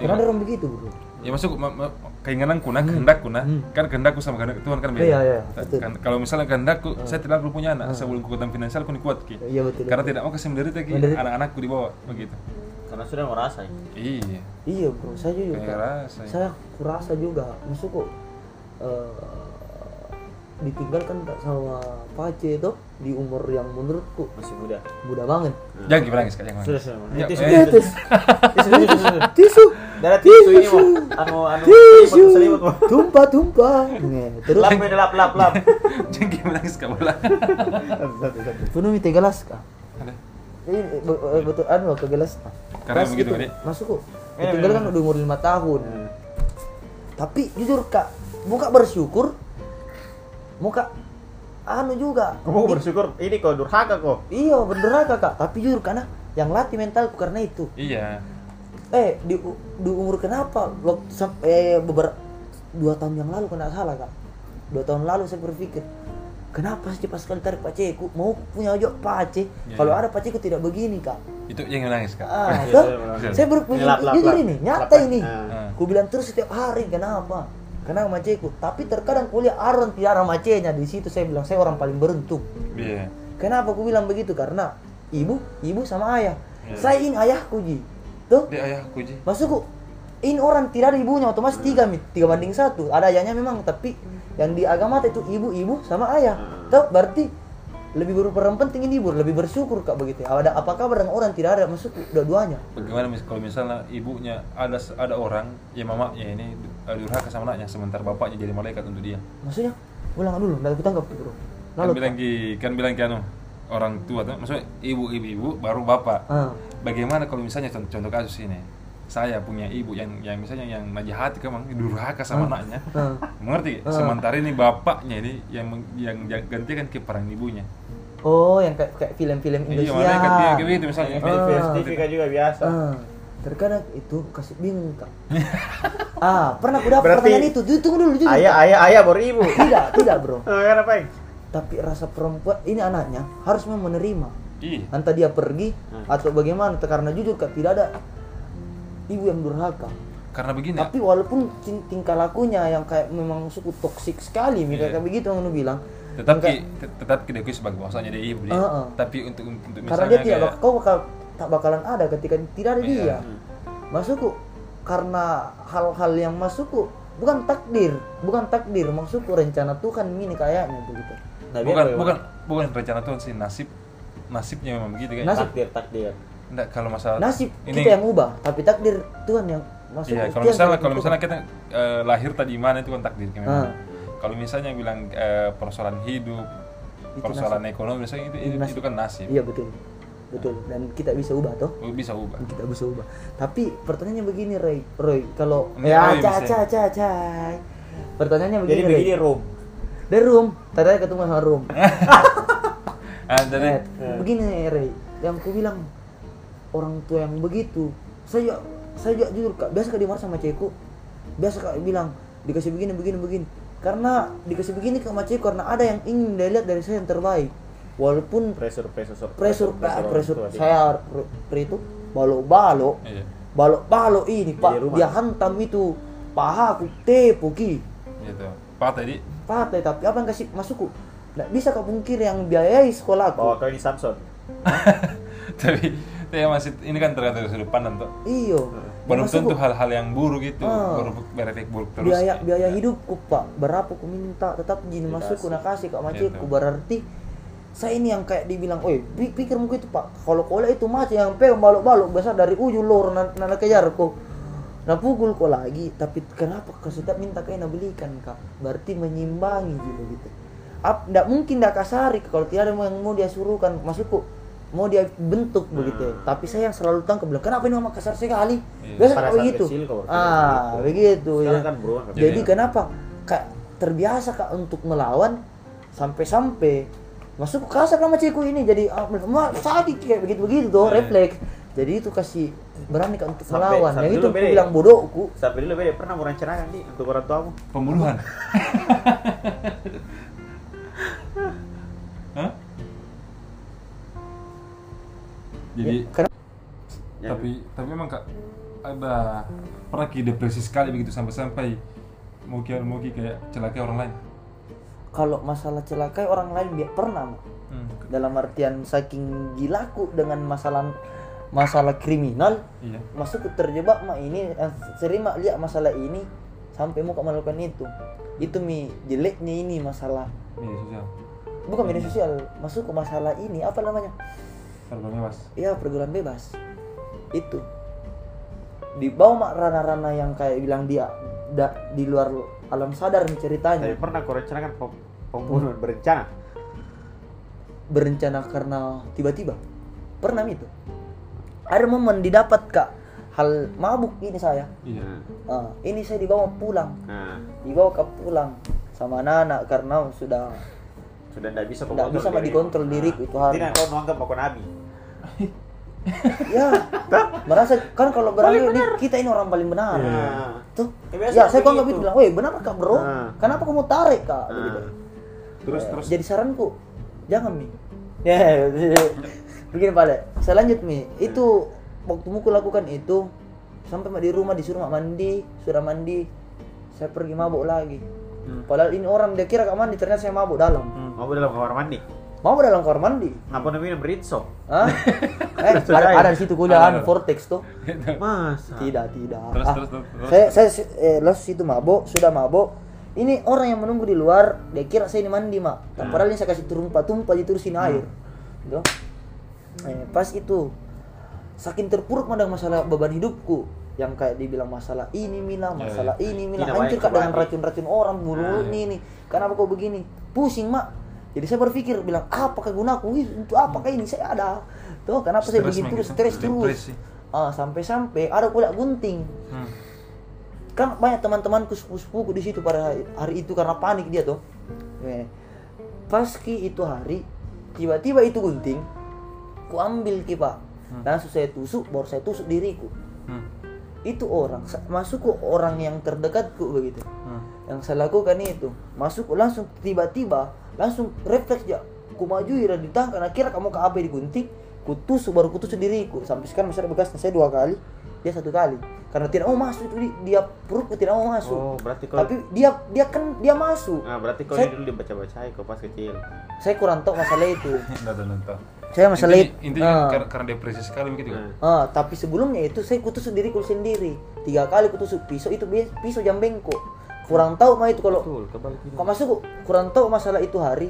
Karena ada orang begitu bro. ya masuk ma- ma- keinginanku nah kehendakku nah Hmm. kan kehendakku sama kehendak Tuhan kan beda Iya, iya, Kan- betul. kan- kalau misalnya kehendakku saya tidak perlu punya anak sebelum kekuatan finansial aku kuat ki Iya betul. karena betul. tidak mau kasih menderita ki anak-anakku di bawah begitu Karena sudah merasa. iya Iya bro, saya juga. Kayak rasa, ya. Saya kurasa juga, masuk kok eh, ditinggalkan sama Pace itu di umur yang menurutku Masih muda. muda banget. jangan gimana guys jangan Sudah sudah. Ya, eh, sudah. Tis, Itu sudah, itu sudah. tisu. Dari tisu ini mau anu anu tisu tumpah tumpah terus Lap lap lap lap. Kak bola. Satu satu satu. penuh tiga gelas kah. Ini be- be- betul anu ke gelas. Karena Gelas begitu, itu, Adik. masuk kok Eh, tinggal eh, kan udah umur lima tahun. Hmm. tapi jujur kak muka bersyukur. Muka anu juga. Kamu bersyukur? Ini kok durhaka kok. iya bener kak. Tapi jujur karena yang latih mentalku karena itu. Iya. eh di, di umur kenapa? Waktu sampai beberapa dua tahun yang lalu kena salah kak. Dua tahun lalu saya berpikir kenapa sih cepat sekali tarik paceku mau punya ojo pace Iya, kalau iya. ada paceku tidak begini kak Itu yang menangis kak. ah Iya, iya, benar. saya berpikir lap, jujur ini nyata Lap, ini ah. Ah. ku bilang terus setiap hari kenapa karena maceku tapi terkadang kuliah aron tidak ada macenya di situ saya bilang saya orang paling beruntung Iya. kenapa aku bilang begitu karena ibu ibu sama ayah Iya. saya ini ayahku ji tuh Dia ayahku ji. Maksudku ini orang tidak ada ibunya otomatis tiga mi tiga banding satu. Ada ayahnya memang tapi yang di agama itu ibu ibu sama ayah. Tuh berarti lebih berperan penting ini ibu lebih bersyukur kak begitu. Ada apa kabar dengan orang? Tidak ada maksudku dua-duanya. Bagaimana mis kalau misalnya ibunya ada ada orang ya mamanya ini eh, durhaka sama anaknya sementara bapaknya jadi malaikat untuk dia. maksudnya ulang dulu nggak tangkap bro Kan lalu bilang ki kan bilang ki anu orang tua tuh maksudnya ibu ibu ibu baru bapak. Ah. Bagaimana kalau misalnya contoh, contoh kasus ini saya punya ibu yang yang misalnya yang najahati kemang durhaka sama anaknya. Ah. Mengerti? Ah. Sementara ini bapaknya ini yang yang, gantikan ke peran ibunya. oh yang kayak kayak film-film Iya, Indonesia malaikat dia kayak gitu misalnya. VSTV kan juga biasa. Ah, terkadang itu kasih bingung kak ah pernah aku dapat Berarti- pertanyaan itu tunggu dulu jujur Ayah ayah ayah baru ibu. tidak tidak bro Ah, Kenapa? Tapi rasa perempuan ini anaknya harus menerima Iya. entah dia pergi Hmm. atau bagaimana karena jujur kak tidak ada ibu yang durhaka Karena begini. tapi walaupun ting- tingkah lakunya yang kayak memang suku toksik sekali Iya. kayak begitu yang lu bilang tetap Yang ki, kayak- tet- tetap ki diakui sebagai bahwasanya dia ibu dia. Heeh. Tapi untuk untuk karena misalnya dia tidak kayak- kau bakal tak bakalan ada ketika tidak ada Iya. dia maksudku karena hal-hal yang masukku bukan takdir bukan takdir maksudku rencana Tuhan ini kayaknya begitu Nah, bukan bagaimana? bukan bukan rencana Tuhan sih nasib nasibnya memang begitu kayak Nasib. takdir takdir. Enggak kalau masalah nasib ini kita yang ubah tapi takdir Tuhan yang masuk iya kalau misalnya kalau misalnya kita eh, lahir tadi mana itu kan takdir kan memang. Ah. kalau misalnya bilang eh, persoalan hidup Itu persoalan ekonomi misalnya itu, itu, nasib. itu kan nasib. Iya betul. Betul. Dan kita bisa ubah toh. Oh, bisa ubah. Kita bisa ubah. Tapi pertanyaannya begini Roy. Roy kalau ya ca ca ca cai pertanyaannya Jadi begini Roy. begini room. dari room tadi ketemu sama room ah, jadi Eh, begini Roy. Yang ku bilang orang tua yang begitu. Saya saya juga jujur kak biasa kak dimarah sama cewekku. Biasa kak bilang dikasih begini begini begini. Karena dikasih begini ke sama cewekku karena ada yang ingin dia lihat dari saya yang terbaik. Walaupun Pressure pressure pressure ah, pressure orang tua, saya itu balo-balo iya. Balo-balo ini pak. Dia hantam itu. Pahaku tepu ki. Gitu. Pak tadi? Patah tapi apa yang kasih masukku? Nggak bisa kau pungkir yang biayai sekolahku Oh, kau ini Samson. tapi tapi masih ini kan tergantung dari sudut pandang tuh iyo. Belum tentu masukku, hal-hal yang buruk itu Ah. berefek berefek buruk terus. Biaya biaya hidupku pak. Berapa ku minta? Tetap jin masukku nak kasih kak macetku Gitu. berarti saya ini yang kayak dibilang, oi pi- pikirmu itu pak, kalau kola itu macet yang pegang balok-balok besar dari ujung lor nak nak kejar kok, nah pukul kok lagi, tapi kenapa kau setiap minta kau nak belikan kak, berarti menyimbangi gitu gitu. Ap, ndak mungkin ndak kasari kalau tidak ada yang mau dia suruhkan, maksudku mau dia bentuk begitu, tapi saya yang selalu tangkap bilang, kenapa ini mama kasar sekali? Iya. Biasa Pada kayak begitu. kecil Ah, begitu. begitu ya. Kan beruang. Jadi Jadi- kenapa kak terbiasa kak untuk melawan sampai-sampai masuk kasar sama cikgu ini jadi ah, ma sakit kayak begitu begitu tuh Iya. refleks jadi itu kasih berani kak untuk Sampai- melawan sampai yang itu dulu aku beda ya? bilang bodohku Sampai dulu beda pernah mau rencanakan di untuk orang tuamu. pembunuhan Hah? Jadi Ya, karena tapi tapi memang kak ada pernah ki depresi sekali begitu sampai sampai mungkin mungkin kayak celakai orang lain? Kalau masalah celakai orang lain dia pernah hmm. dalam artian saking gilaku dengan masalah masalah kriminal iya. masuk terjebak mak ini eh, sering mak lihat masalah ini sampai mau melakukan itu. Itu mi jeleknya ini masalah. Media sosial. Bukan media sosial masuk ke masalah ini apa namanya terbang bebas? Ya pergaulan bebas. Itu. Di bawah mak rana-rana yang kayak bilang dia da- di luar alam sadar nih Tapi ceritanya pernah kau rencanakan pem- pembunuhan berencana? berencana karena tiba-tiba. Pernah itu ada momen didapat kak. Hal mabuk ini saya. Iya. Ah, ini saya dibawa pulang. Nah, dibawa ke pulang sama anak-anak karena sudah sudah tidak bisa kontrol bisa dikontrol diriku itu hari. Tidak kau menganggap aku nabi. ya. Merasa kan kalau berani ini kita ini orang paling benar. Nah, tuh. Ya, ya saya kok nggak begitu. bilang weh benar kak bro? Ah. kenapa kamu tarik kak? Ah. Begitu. Terus Eh, terus. jadi saranku jangan mi. Ya begini pada saya lanjut mi. Itu waktu muku lakukan itu sampai di rumah disuruh mak mandi sudah mandi saya pergi mabuk lagi. Padahal ini orang dia kira kak mandi ternyata saya mabuk dalam. Mau dalam kamar mandi. Mabuk dalam kamar mandi? Apa namanya? Minum Ritso? Hah? eh, ada, ada di situ kuliah anu, vortex tuh. Masa? tidak tidak. Terus, Ah, terus, terus, terus. saya saya eh, los situ mabuk sudah mabuk ini orang yang menunggu di luar dia kira saya ini mandi mak. Hmm. padahal ini saya kasih tumpah tumpah diterusin air. Gitu. eh, pas itu saking terpuruk mak dengan masalah beban hidupku yang kayak dibilang masalah ini mila Ya, masalah ya. ini mila. Tidak hancur kak dengan racun-racun orang bunuh ini ini kenapa kau begini? Pusing mak jadi saya berpikir bilang apakah gunaku Ih, untuk apakah ini? Saya ada. Tuh kenapa saya Stres, begitu? terus stres terus. ah sampai-sampai ada kuliah gunting. Hmm. kan banyak teman-temanku sepupu-sepupuku di situ pada hari, hari itu karena panik dia tuh. Eh, paski itu hari tiba-tiba itu gunting ku ambil ki pak. Langsung saya tusuk baru saya tusuk diriku. Hmm. itu orang masuk ke orang yang terdekatku begitu. Hmm. Yang saya lakukan itu masuk langsung tiba-tiba langsung refleks ya ku maju dan ditahan karena kira kamu ke apa digunting ku tusuk baru ku tusuk diriku sampai sekarang masih ada bekasnya saya dua kali dia satu kali. Karena tidak mau masuk itu di- dia perutku tidak mau masuk. Oh, berarti kau tapi dia dia kan dia masuk. Nah, berarti kau Saya- dulu dibaca-baca kau pas kecil. saya kurang tahu masalah itu. Saya masalah itu intinya Ah. karena, karena depresi sekali begitu kan. Ah, tapi sebelumnya itu saya kutusuk diriku sendiri. Tiga kali kutusuk pisau itu pisau jam bengkok kurang tahu mah itu kalau Betul, kebalik ini. kok masuk kurang tahu masalah itu hari.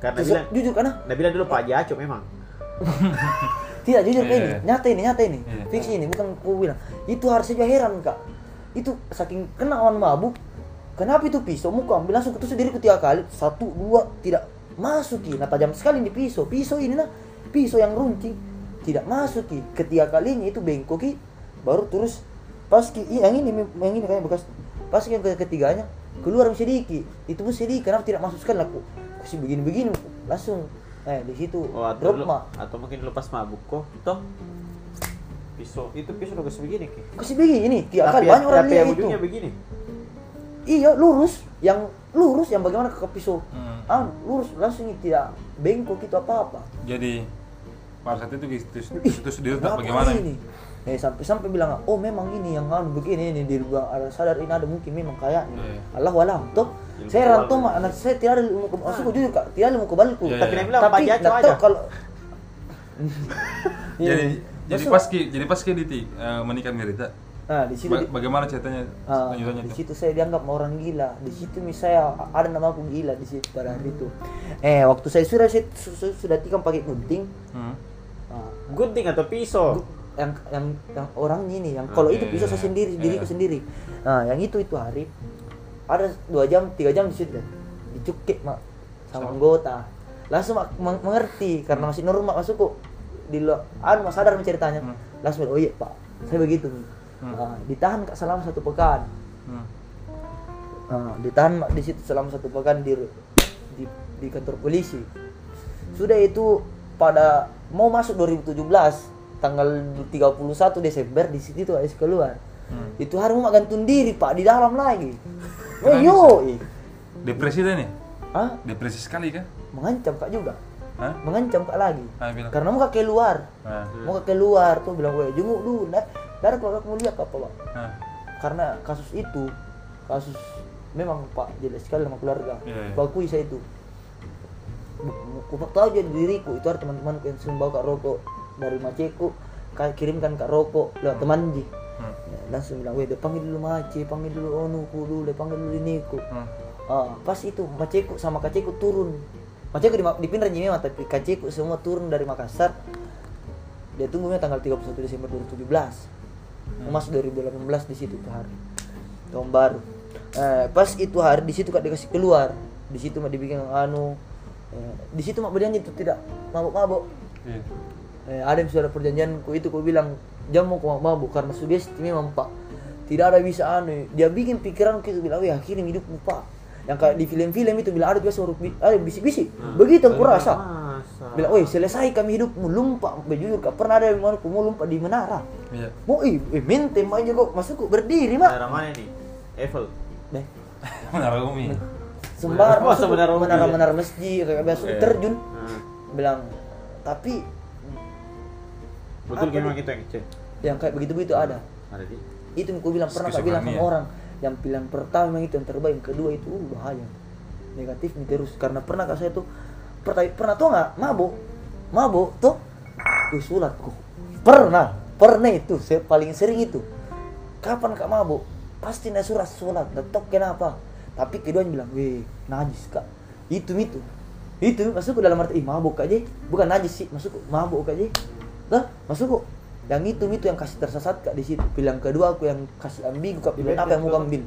Karena Terus, bilang, jujur karena Nabila dulu Pak Jaco memang. tidak jujur kayak ini iya. nyata ini nyata ini. Iya. fix ini bukan aku bilang. Itu harus saja heran kak. Itu saking kena awan mabuk kenapa itu pisau? Muka ambil langsung ketusuk diriku tiga kali. Satu dua tidak masuk ki nah tajam sekali di pisau? Pisau ini nah pisau yang runcing tidak masuk ki ketiga kalinya itu bengkok ki. Baru terus pas ki yang ini yang ini kayak bekas pas yang ke ketiganya. Keluar sedikit itu pun sedikit kenapa tidak masuk sekali aku kasih begini begini langsung. Eh di situ. Oh, atau drop dulu, mak atau mungkin dulu pas mabuk kok, toh. Pisau. Itu pisau udah begini ki. kasih begini ini. Tiap kali banyak orang tapi lihat yang itu. ujungnya begini. iya lurus. Yang lurus yang bagaimana ke pisau? Hmm. ah lurus. Langsung tidak bengkok itu apa apa Jadi pada saat itu terus terus dia tak bagaimana? ini eh sampai sampai bilang oh memang ini yang anu begini ini di luar ada sadar ini ada mungkin memang kayaknya Iya. Allah walam Ilmu saya kebal. rantau mak anak saya tidak ada ilmu ke masuk jujur kak tidak ada ilmu kebalku Iya, Tapi iya. dia bilang tapi tahu kalau Jadi Iya. jadi pas ki jadi pas ki Diti eh, menikah Mirita. nah di situ ba- bagaimana ceritanya Ah, lanjutannya di tuh? situ saya dianggap orang gila. Di situ misalnya ada nama aku gila di situ pada hari itu. Eh waktu saya sudah saya su- su- sudah tikam pakai gunting. Hmm. ah, Gunting atau pisau? gu- yang yang yang orang ini yang kalau Oke, itu pisau saya iya. sendiri diriku Iya. sendiri. Nah yang itu itu hari ada dua jam tiga jam di situ dicukik mak sama anggota langsung mak meng- mengerti karena masih normal masuk kok di lo anu mas sadar menceritanya Hmm. langsung oh iya pak saya begitu nih Hmm. Nah, ditahan kak selama satu pekan Hmm. Nah, ditahan Mak, di situ selama satu pekan di, di di kantor polisi. Sudah itu pada mau masuk 2017 tanggal 31 Desember di situ tuh AS keluar. Hmm. Itu hari mau gantung diri Pak di dalam lagi. Eh Kenapa yo, Depresi deh nih. ah Depresi sekali kan? mengancam Kak juga. Hah? Mengancam Kak lagi. Ah, bilang. Karena mau Kak keluar. Ah. Mau Kak keluar tuh bilang, "Weh, jenguk dulu." Nah, dari keluarga kamu lihat apa, Pak? Ah. karena kasus itu kasus memang pak jelas sekali sama keluarga Iya, iya. bakui saya itu aku tahu aja diriku itu ada teman-temanku yang sering bawa kak rokok dari Maceku kayak kirimkan kak rokok lewat teman ji Hmm. Ya, langsung bilang weh panggil dulu Mace panggil dulu onuku dulu panggil dulu iniku Hmm. Ah, pas itu Maceku sama Kaceku turun. Maceku di, dipindah memang tapi Kaceku semua turun dari Makassar. Dia tunggu memang tanggal 31 Desember 2017 Mau masuk 2018 di situ tuh hari tahun baru. Eh, pas itu hari di situ kak dikasih keluar. Di situ mah dibikin anu eh, di situ mak berjanji itu tidak mabuk-mabuk. Iya. Eh, ada yang sudah perjanjian ku itu ku bilang jangan mau kau mabuk karena sugesti memang pak tidak ada bisa anu dia bikin pikiran kita bilang wih akhirnya hidupmu pak yang kayak di film-film itu bilang ada biasa huruf bi- ada bisik-bisik begitu aku rasa bilang wih selesai kami hidupmu lumpa bejujur kak pernah ada yang mau mau lumpa di menara Iya. mau ih eh, mentem aja kok masuk kok berdiri mak Daerah mana nih? Eiffel. Deh, Menara Umi. sembar Oh, masuk menara menara ya? menara masjid kayak biasa Iya. terjun Nah, bilang tapi betul memang itu? yang kecil. yang kayak begitu begitu ada. Ada di. itu yang ku bilang pernah tak bilang sama orang. Yang pilihan pertama memang itu yang terbaik yang kedua itu uh, bahaya. Negatif nih terus. Karena pernah kak saya tuh pernah pernah tuh nggak? Mabuk. Mabuk tuh. Tuh sulatku pernah. Pernah itu saya paling sering itu. Kapan kak mabuk? Pasti nak surat sulat. Tetap kenapa tapi keduanya bilang weh najis kak. Itu itu. Itu masuk ke dalam arti ih mabuk aja bukan najis sih masuk mabuk aja lah masuk kok yang itu itu yang kasih tersesat kak di situ pilihan kedua aku yang kasih ambigu kak pilihan apa yang mau ambil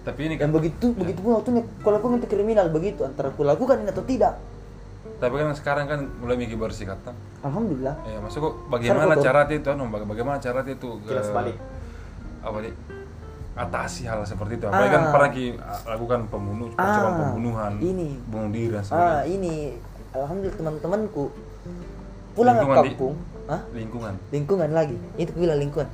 Tapi ini yang kan begitu begitu pun waktunya kalau aku nanti kriminal begitu antara aku lakukan ini atau tidak tapi kan sekarang kan mulai mikir bersih kata. alhamdulillah Ya, maksud kok bagaimana cara itu anu, baga- bagaimana cara itu ke Kilas balik. apa nih? Atasi hal seperti itu. Apalagi kan Ah. pernah ki lakukan pembunuh, percobaan Ah, pembunuhan, ini. bunuh diri dan ah sebagainya. ini alhamdulillah teman-temanku pulang ke di- kampung Hah? Lingkungan. lingkungan lagi itu bilang lingkungan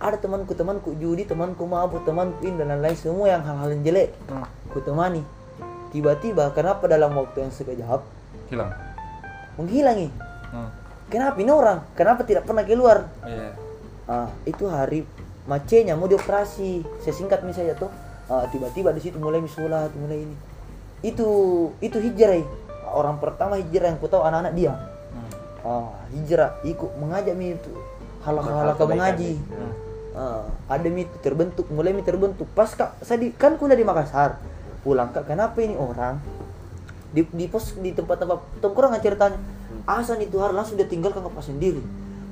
ada temanku temanku judi temanku mabuk temanku ini dan lain-lain semua yang hal-hal yang jelek Hmm. ku temani tiba-tiba kenapa dalam waktu yang sekejap Hilang. menghilangi Hmm. kenapa ini orang kenapa tidak pernah keluar Iya. ah itu hari macenya mau dioperasi saya singkat misalnya tuh ah, tiba-tiba di situ mulai sholat mulai ini itu itu hijrah orang pertama hijrah yang ku tahu anak-anak dia Hmm. ah hijrah. Ikut mengajak mi itu. Halaka-halaka Kebaikan mengaji. Hmm. Ah, ada mi itu terbentuk mulai mi terbentuk. Pas kak saya di, kan kuliah di Makassar. Pulang kak kenapa ini orang? Di, di pos di tempat-tempat tongkrongan ceritanya Asan itu hari langsung dia tinggalkan ke pas sendiri?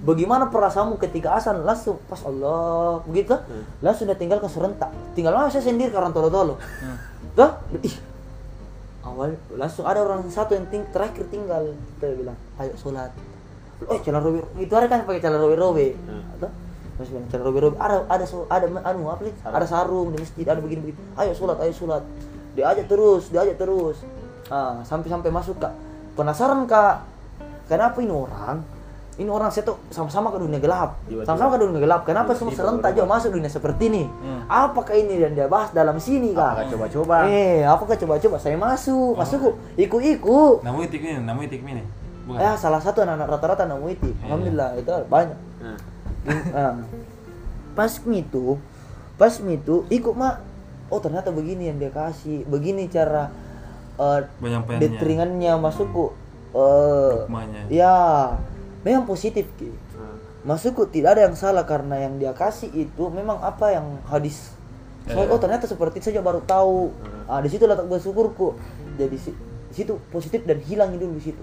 Bagaimana perasaanmu ketika Asan langsung pas Allah? Begitu? Langsung dia tinggalkan serentak. Tinggal ah, saya sendiri karena tolo-tolo Tuh, ih awal langsung ada orang satu yang ting terakhir tinggal kita bilang ayo sholat. Oh jalan robe itu hari kan pakai jalan robe robe Hmm. atau? Masih bilang jalan robe robe ada ada ada anu apa sih? Ada sarung di masjid ada begini begini ayo sholat ayo sholat. Diajak terus diajak terus. Ah sampai sampai masuk kak. Penasaran kak. Kenapa ini orang ini orang saya tuh sama-sama ke dunia gelap Tiba-tiba. sama-sama ke dunia gelap kenapa semua Tiba-tiba serentak juga masuk dunia seperti ini Hmm. apakah ini yang dia bahas dalam sini kak Apakah coba-coba? Eh, apakah coba-coba saya masuk, masuk kok, ikut-ikut. Namu itik ini, namu itik ini. Bukan. Ya, salah satu anak-anak rata-rata namu itu. Iya. Alhamdulillah, itu banyak. Ah. pas itu, pas itu ikut mak. Oh ternyata begini yang dia kasih, begini cara uh, Penyampaiannya. detringannya masukku. Uh, ya, memang positif ki. nah. Masukku tidak ada yang salah karena yang dia kasih itu memang apa yang hadis. So, Eh. oh ternyata seperti itu saja baru tahu. Ah di situ letak bersyukurku. Jadi si, di situ positif dan hilang dulu di situ.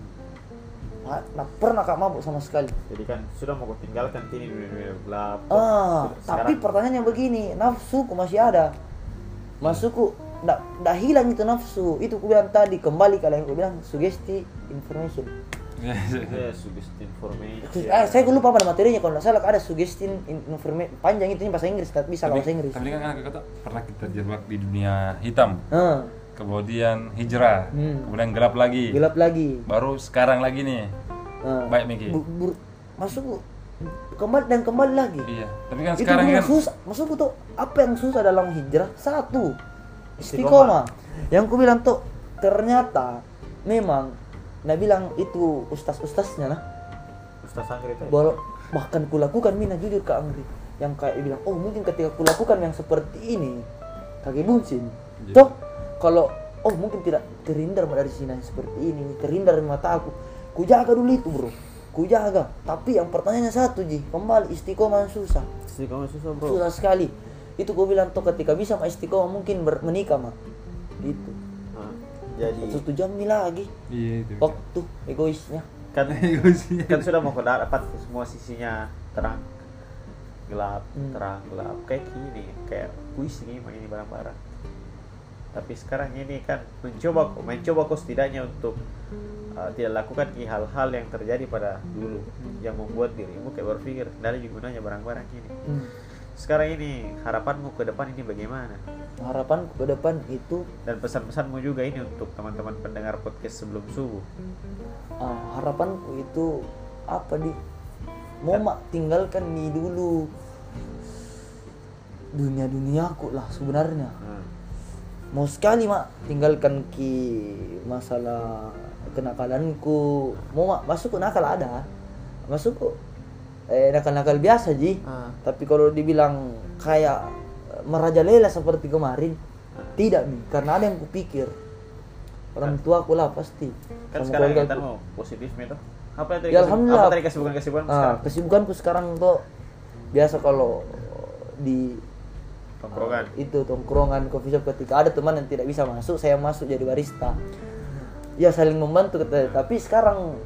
Ah, Nah, pernah kak mabuk sama sekali. Jadi kan sudah mau tinggalkan ini dunia gelap. Ah, Sudah- tapi sekarang- pertanyaannya begini, nafsuku masih ada. Masukku ndak ndak hilang itu nafsu. Itu ku bilang tadi kembali kalian ku bilang sugesti information. Sugesti information. Eh, saya lupa pada materinya kalau nggak salah ada sugesti information panjang itu bahasa Inggris tapi bisa bahasa Inggris. tapi kan kakak kata pernah kita terjebak di dunia hitam, Ah, kemudian hijrah, Hmm. kemudian gelap lagi, gelap lagi. baru sekarang lagi nih. Ah. Baik Miki. Bu- bu- masuk kembali dan kembali lagi. Iya, tapi kan itu sekarang yang kan susah. Masukku tuh apa yang susah dalam hijrah? Satu, Istiqomah. istiqomah. Yang ku bilang tuh ternyata memang Nah bilang itu ustaz-ustaznya nah Ustaz Angger itu. ya? Walau bahkan kulakukan mina jujur ke Angri yang kayak bilang oh mungkin ketika kulakukan yang seperti ini kaki buncin. Iya. toh kalau oh mungkin tidak terhindar dari sini seperti ini terhindar dari mata aku. Ku jaga dulu itu bro. Ku jaga tapi yang pertanyaannya satu ji. Kembali istiqomah susah. Istiqomah susah, Bro. susah sekali. Itu gue bilang tuh ketika bisa mah istiqomah mungkin menikah mah gitu jadi satu jam nih lagi iya itu. waktu egoisnya kan kan sudah mau dapat semua sisinya terang. gelap Hmm. terang gelap kayak gini kayak puisi nih ini barang-barang tapi sekarang ini kan mencoba kok mencoba kok setidaknya untuk uh, tidak lakukan hal-hal yang terjadi pada dulu yang membuat dirimu kayak berpikir dari gunanya barang-barang ini Hmm. Sekarang ini harapanmu ke depan ini bagaimana? Harapan ke depan itu dan pesan-pesanmu juga ini untuk teman-teman pendengar podcast sebelum subuh. Ah, harapanku itu apa di? Mau mak tinggalkan nih dulu. Dunia duniaku lah sebenarnya. Hmm. mau sekali mak tinggalkan ki masalah kenakalanku. Mau mak masuk ke nakal ada? Masuk eh nakal-nakal biasa ji. Ah. tapi kalau dibilang kayak eh, merajalela seperti kemarin tidak nih karena ada yang kupikir. Orang tua aku lah pasti. kan sama sekarang kita mau positif itu. Apa yang tadi Ya, alhamdulillah. apa tadi kesibukan-kesibukan Ah, sekarang? kesibukanku sekarang tuh biasa kalau di tongkrongan. Itu tongkrongan coffee shop ketika ada teman yang tidak bisa masuk saya masuk jadi barista. Ya saling membantu tapi sekarang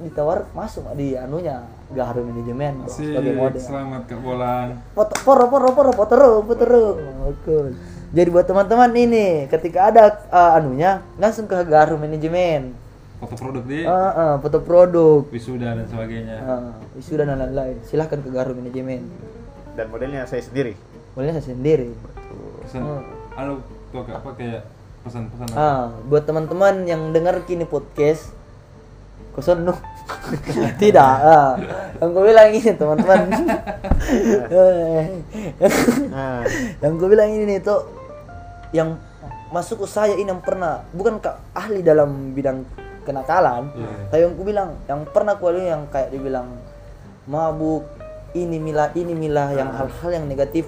ditawar masuk di anunya gaharu manajemen bro, Asik, sebagai model. selamat Kak Bolang. foto poro poro poro potero potero Oke. jadi buat teman-teman ini ketika ada uh, anunya langsung ke gaharu manajemen. Foto produk di Ah, ah, foto produk. Wisuda dan sebagainya. Ah, wisuda dan lain-lain. Silahkan ke gaharu manajemen. Dan modelnya saya sendiri. Modelnya saya sendiri. Pesan, anu tuh Kak, apa kayak pesan-pesan apa? Ah, buat teman-teman yang dengar kini podcast, kosan no. Tidak, ah. Yang gue bilang ini teman-teman. nah yang gue bilang ini nih tuh yang masuk ke saya ini yang pernah bukan kak ahli dalam bidang kenakalan, Iya. tapi yang gue bilang yang pernah gue yang kayak dibilang mabuk ini milah ini milah yang hal-hal yang negatif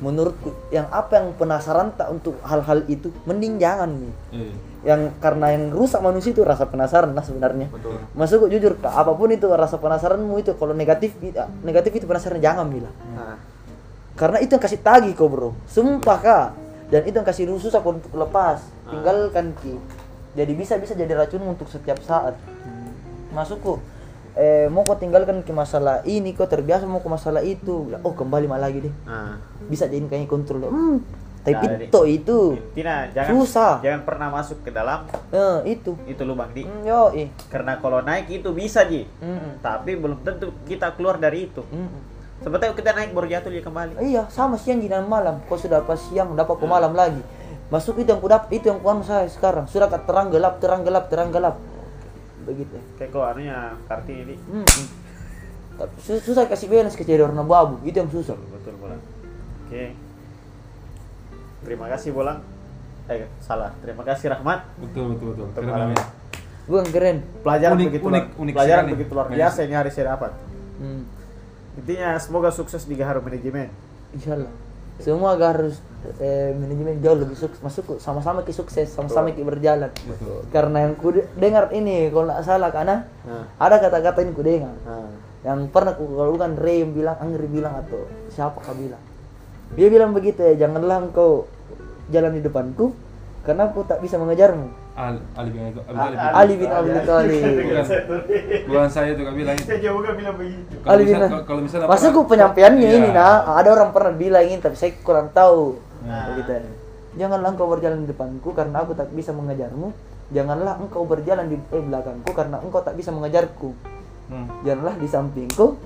menurutku yang apa yang penasaran tak untuk hal-hal itu mending jangan nih Eh, yang karena yang rusak manusia itu rasa penasaran lah sebenarnya. Betul. Masuk jujur kak apa pun itu rasa penasaranmu itu kalau negatif ah, negatif itu penasaran jangan bilang. Nah, karena itu yang kasih tagih kau bro. Sumpah kak. Dan itu yang kasih susah kau untuk lepas. Tinggalkan ki. Jadi bisa bisa jadi racun untuk setiap saat. Masukku eh mau kau tinggalkan ke masalah ini kau terbiasa mau ke masalah itu. Oh kembali malah lagi deh. Nah. bisa jadi kayaknya kontrol. Hmm, tapi Nah, itu itu Tina jangan Susah. jangan pernah masuk ke dalam eh, itu itu lubang di Hmm, yo ih karena kalau naik itu bisa ji Mm-mm. tapi belum tentu kita keluar dari itu Mm-mm. sebetulnya kita naik baru jatuh dia kembali Iya, sama siang dan malam. Kau sudah pas siang dapat ke malam lagi. Masuk itu yang ku dapat, itu yang ku anu saya sekarang. Sudah terang gelap, terang gelap, terang gelap. Begitu. kayak kok anunya kartini ini susah kasih balance ke jadi warna abu Itu yang susah. betul bolang oke terima kasih bolang eh salah terima kasih Rahmat betul betul betul. Untuk Keren malam banget. Bukan keren. pelajaran Unik, begitu unik, luar- unik pelajaran begitu luar biasa ini hari saya dapat Hmm. intinya semoga sukses di Gaharu Manajemen Insya Allah. Semua harus eh, manajemen jauh lebih sukses masuk sama-sama ke sukses sama-sama ke berjalan Betul. karena yang ku de- dengar ini kalau nggak salah karena Nah. ada kata-kata yang ku dengar Nah. yang pernah ku kalau bukan Ray yang bilang Angri bilang atau siapa kah bilang dia bilang begitu ya janganlah engkau jalan di depanku karena aku tak bisa mengejarmu Al Ali bin Abi Ah, Ali bin- Abi Thalib Bukan, bukan saya tuh Kak bilang. Saya juga bilang begitu. Kalau Ali bin kalau misalnya Masa pernah- ku penyampaiannya Iya. ini nah ada orang pernah bilang ini tapi saya kurang tahu Nah. begitu ya. janganlah engkau berjalan di depanku karena aku tak bisa mengejarmu janganlah engkau berjalan di eh, belakangku karena engkau tak bisa mengejarku Hmm. janganlah di sampingku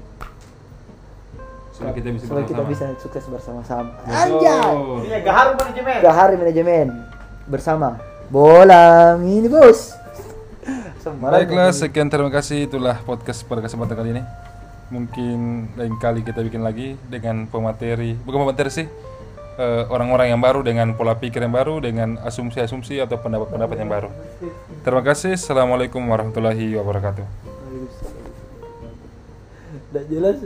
Supaya kita bisa supaya kita bisa sukses bersama-sama. Anjay! Intinya Gaharu Manajemen. ke hari manajemen. Bersama. Bolang ini bos. Baiklah, sekian terima kasih. Itulah podcast pada kesempatan kali ini. Mungkin lain kali kita bikin lagi dengan pemateri, bukan pemateri sih, eh, orang-orang yang baru dengan pola pikir yang baru, dengan asumsi-asumsi atau pendapat-pendapat yang baru. Terima kasih. Assalamualaikum warahmatullahi wabarakatuh. Tidak jelas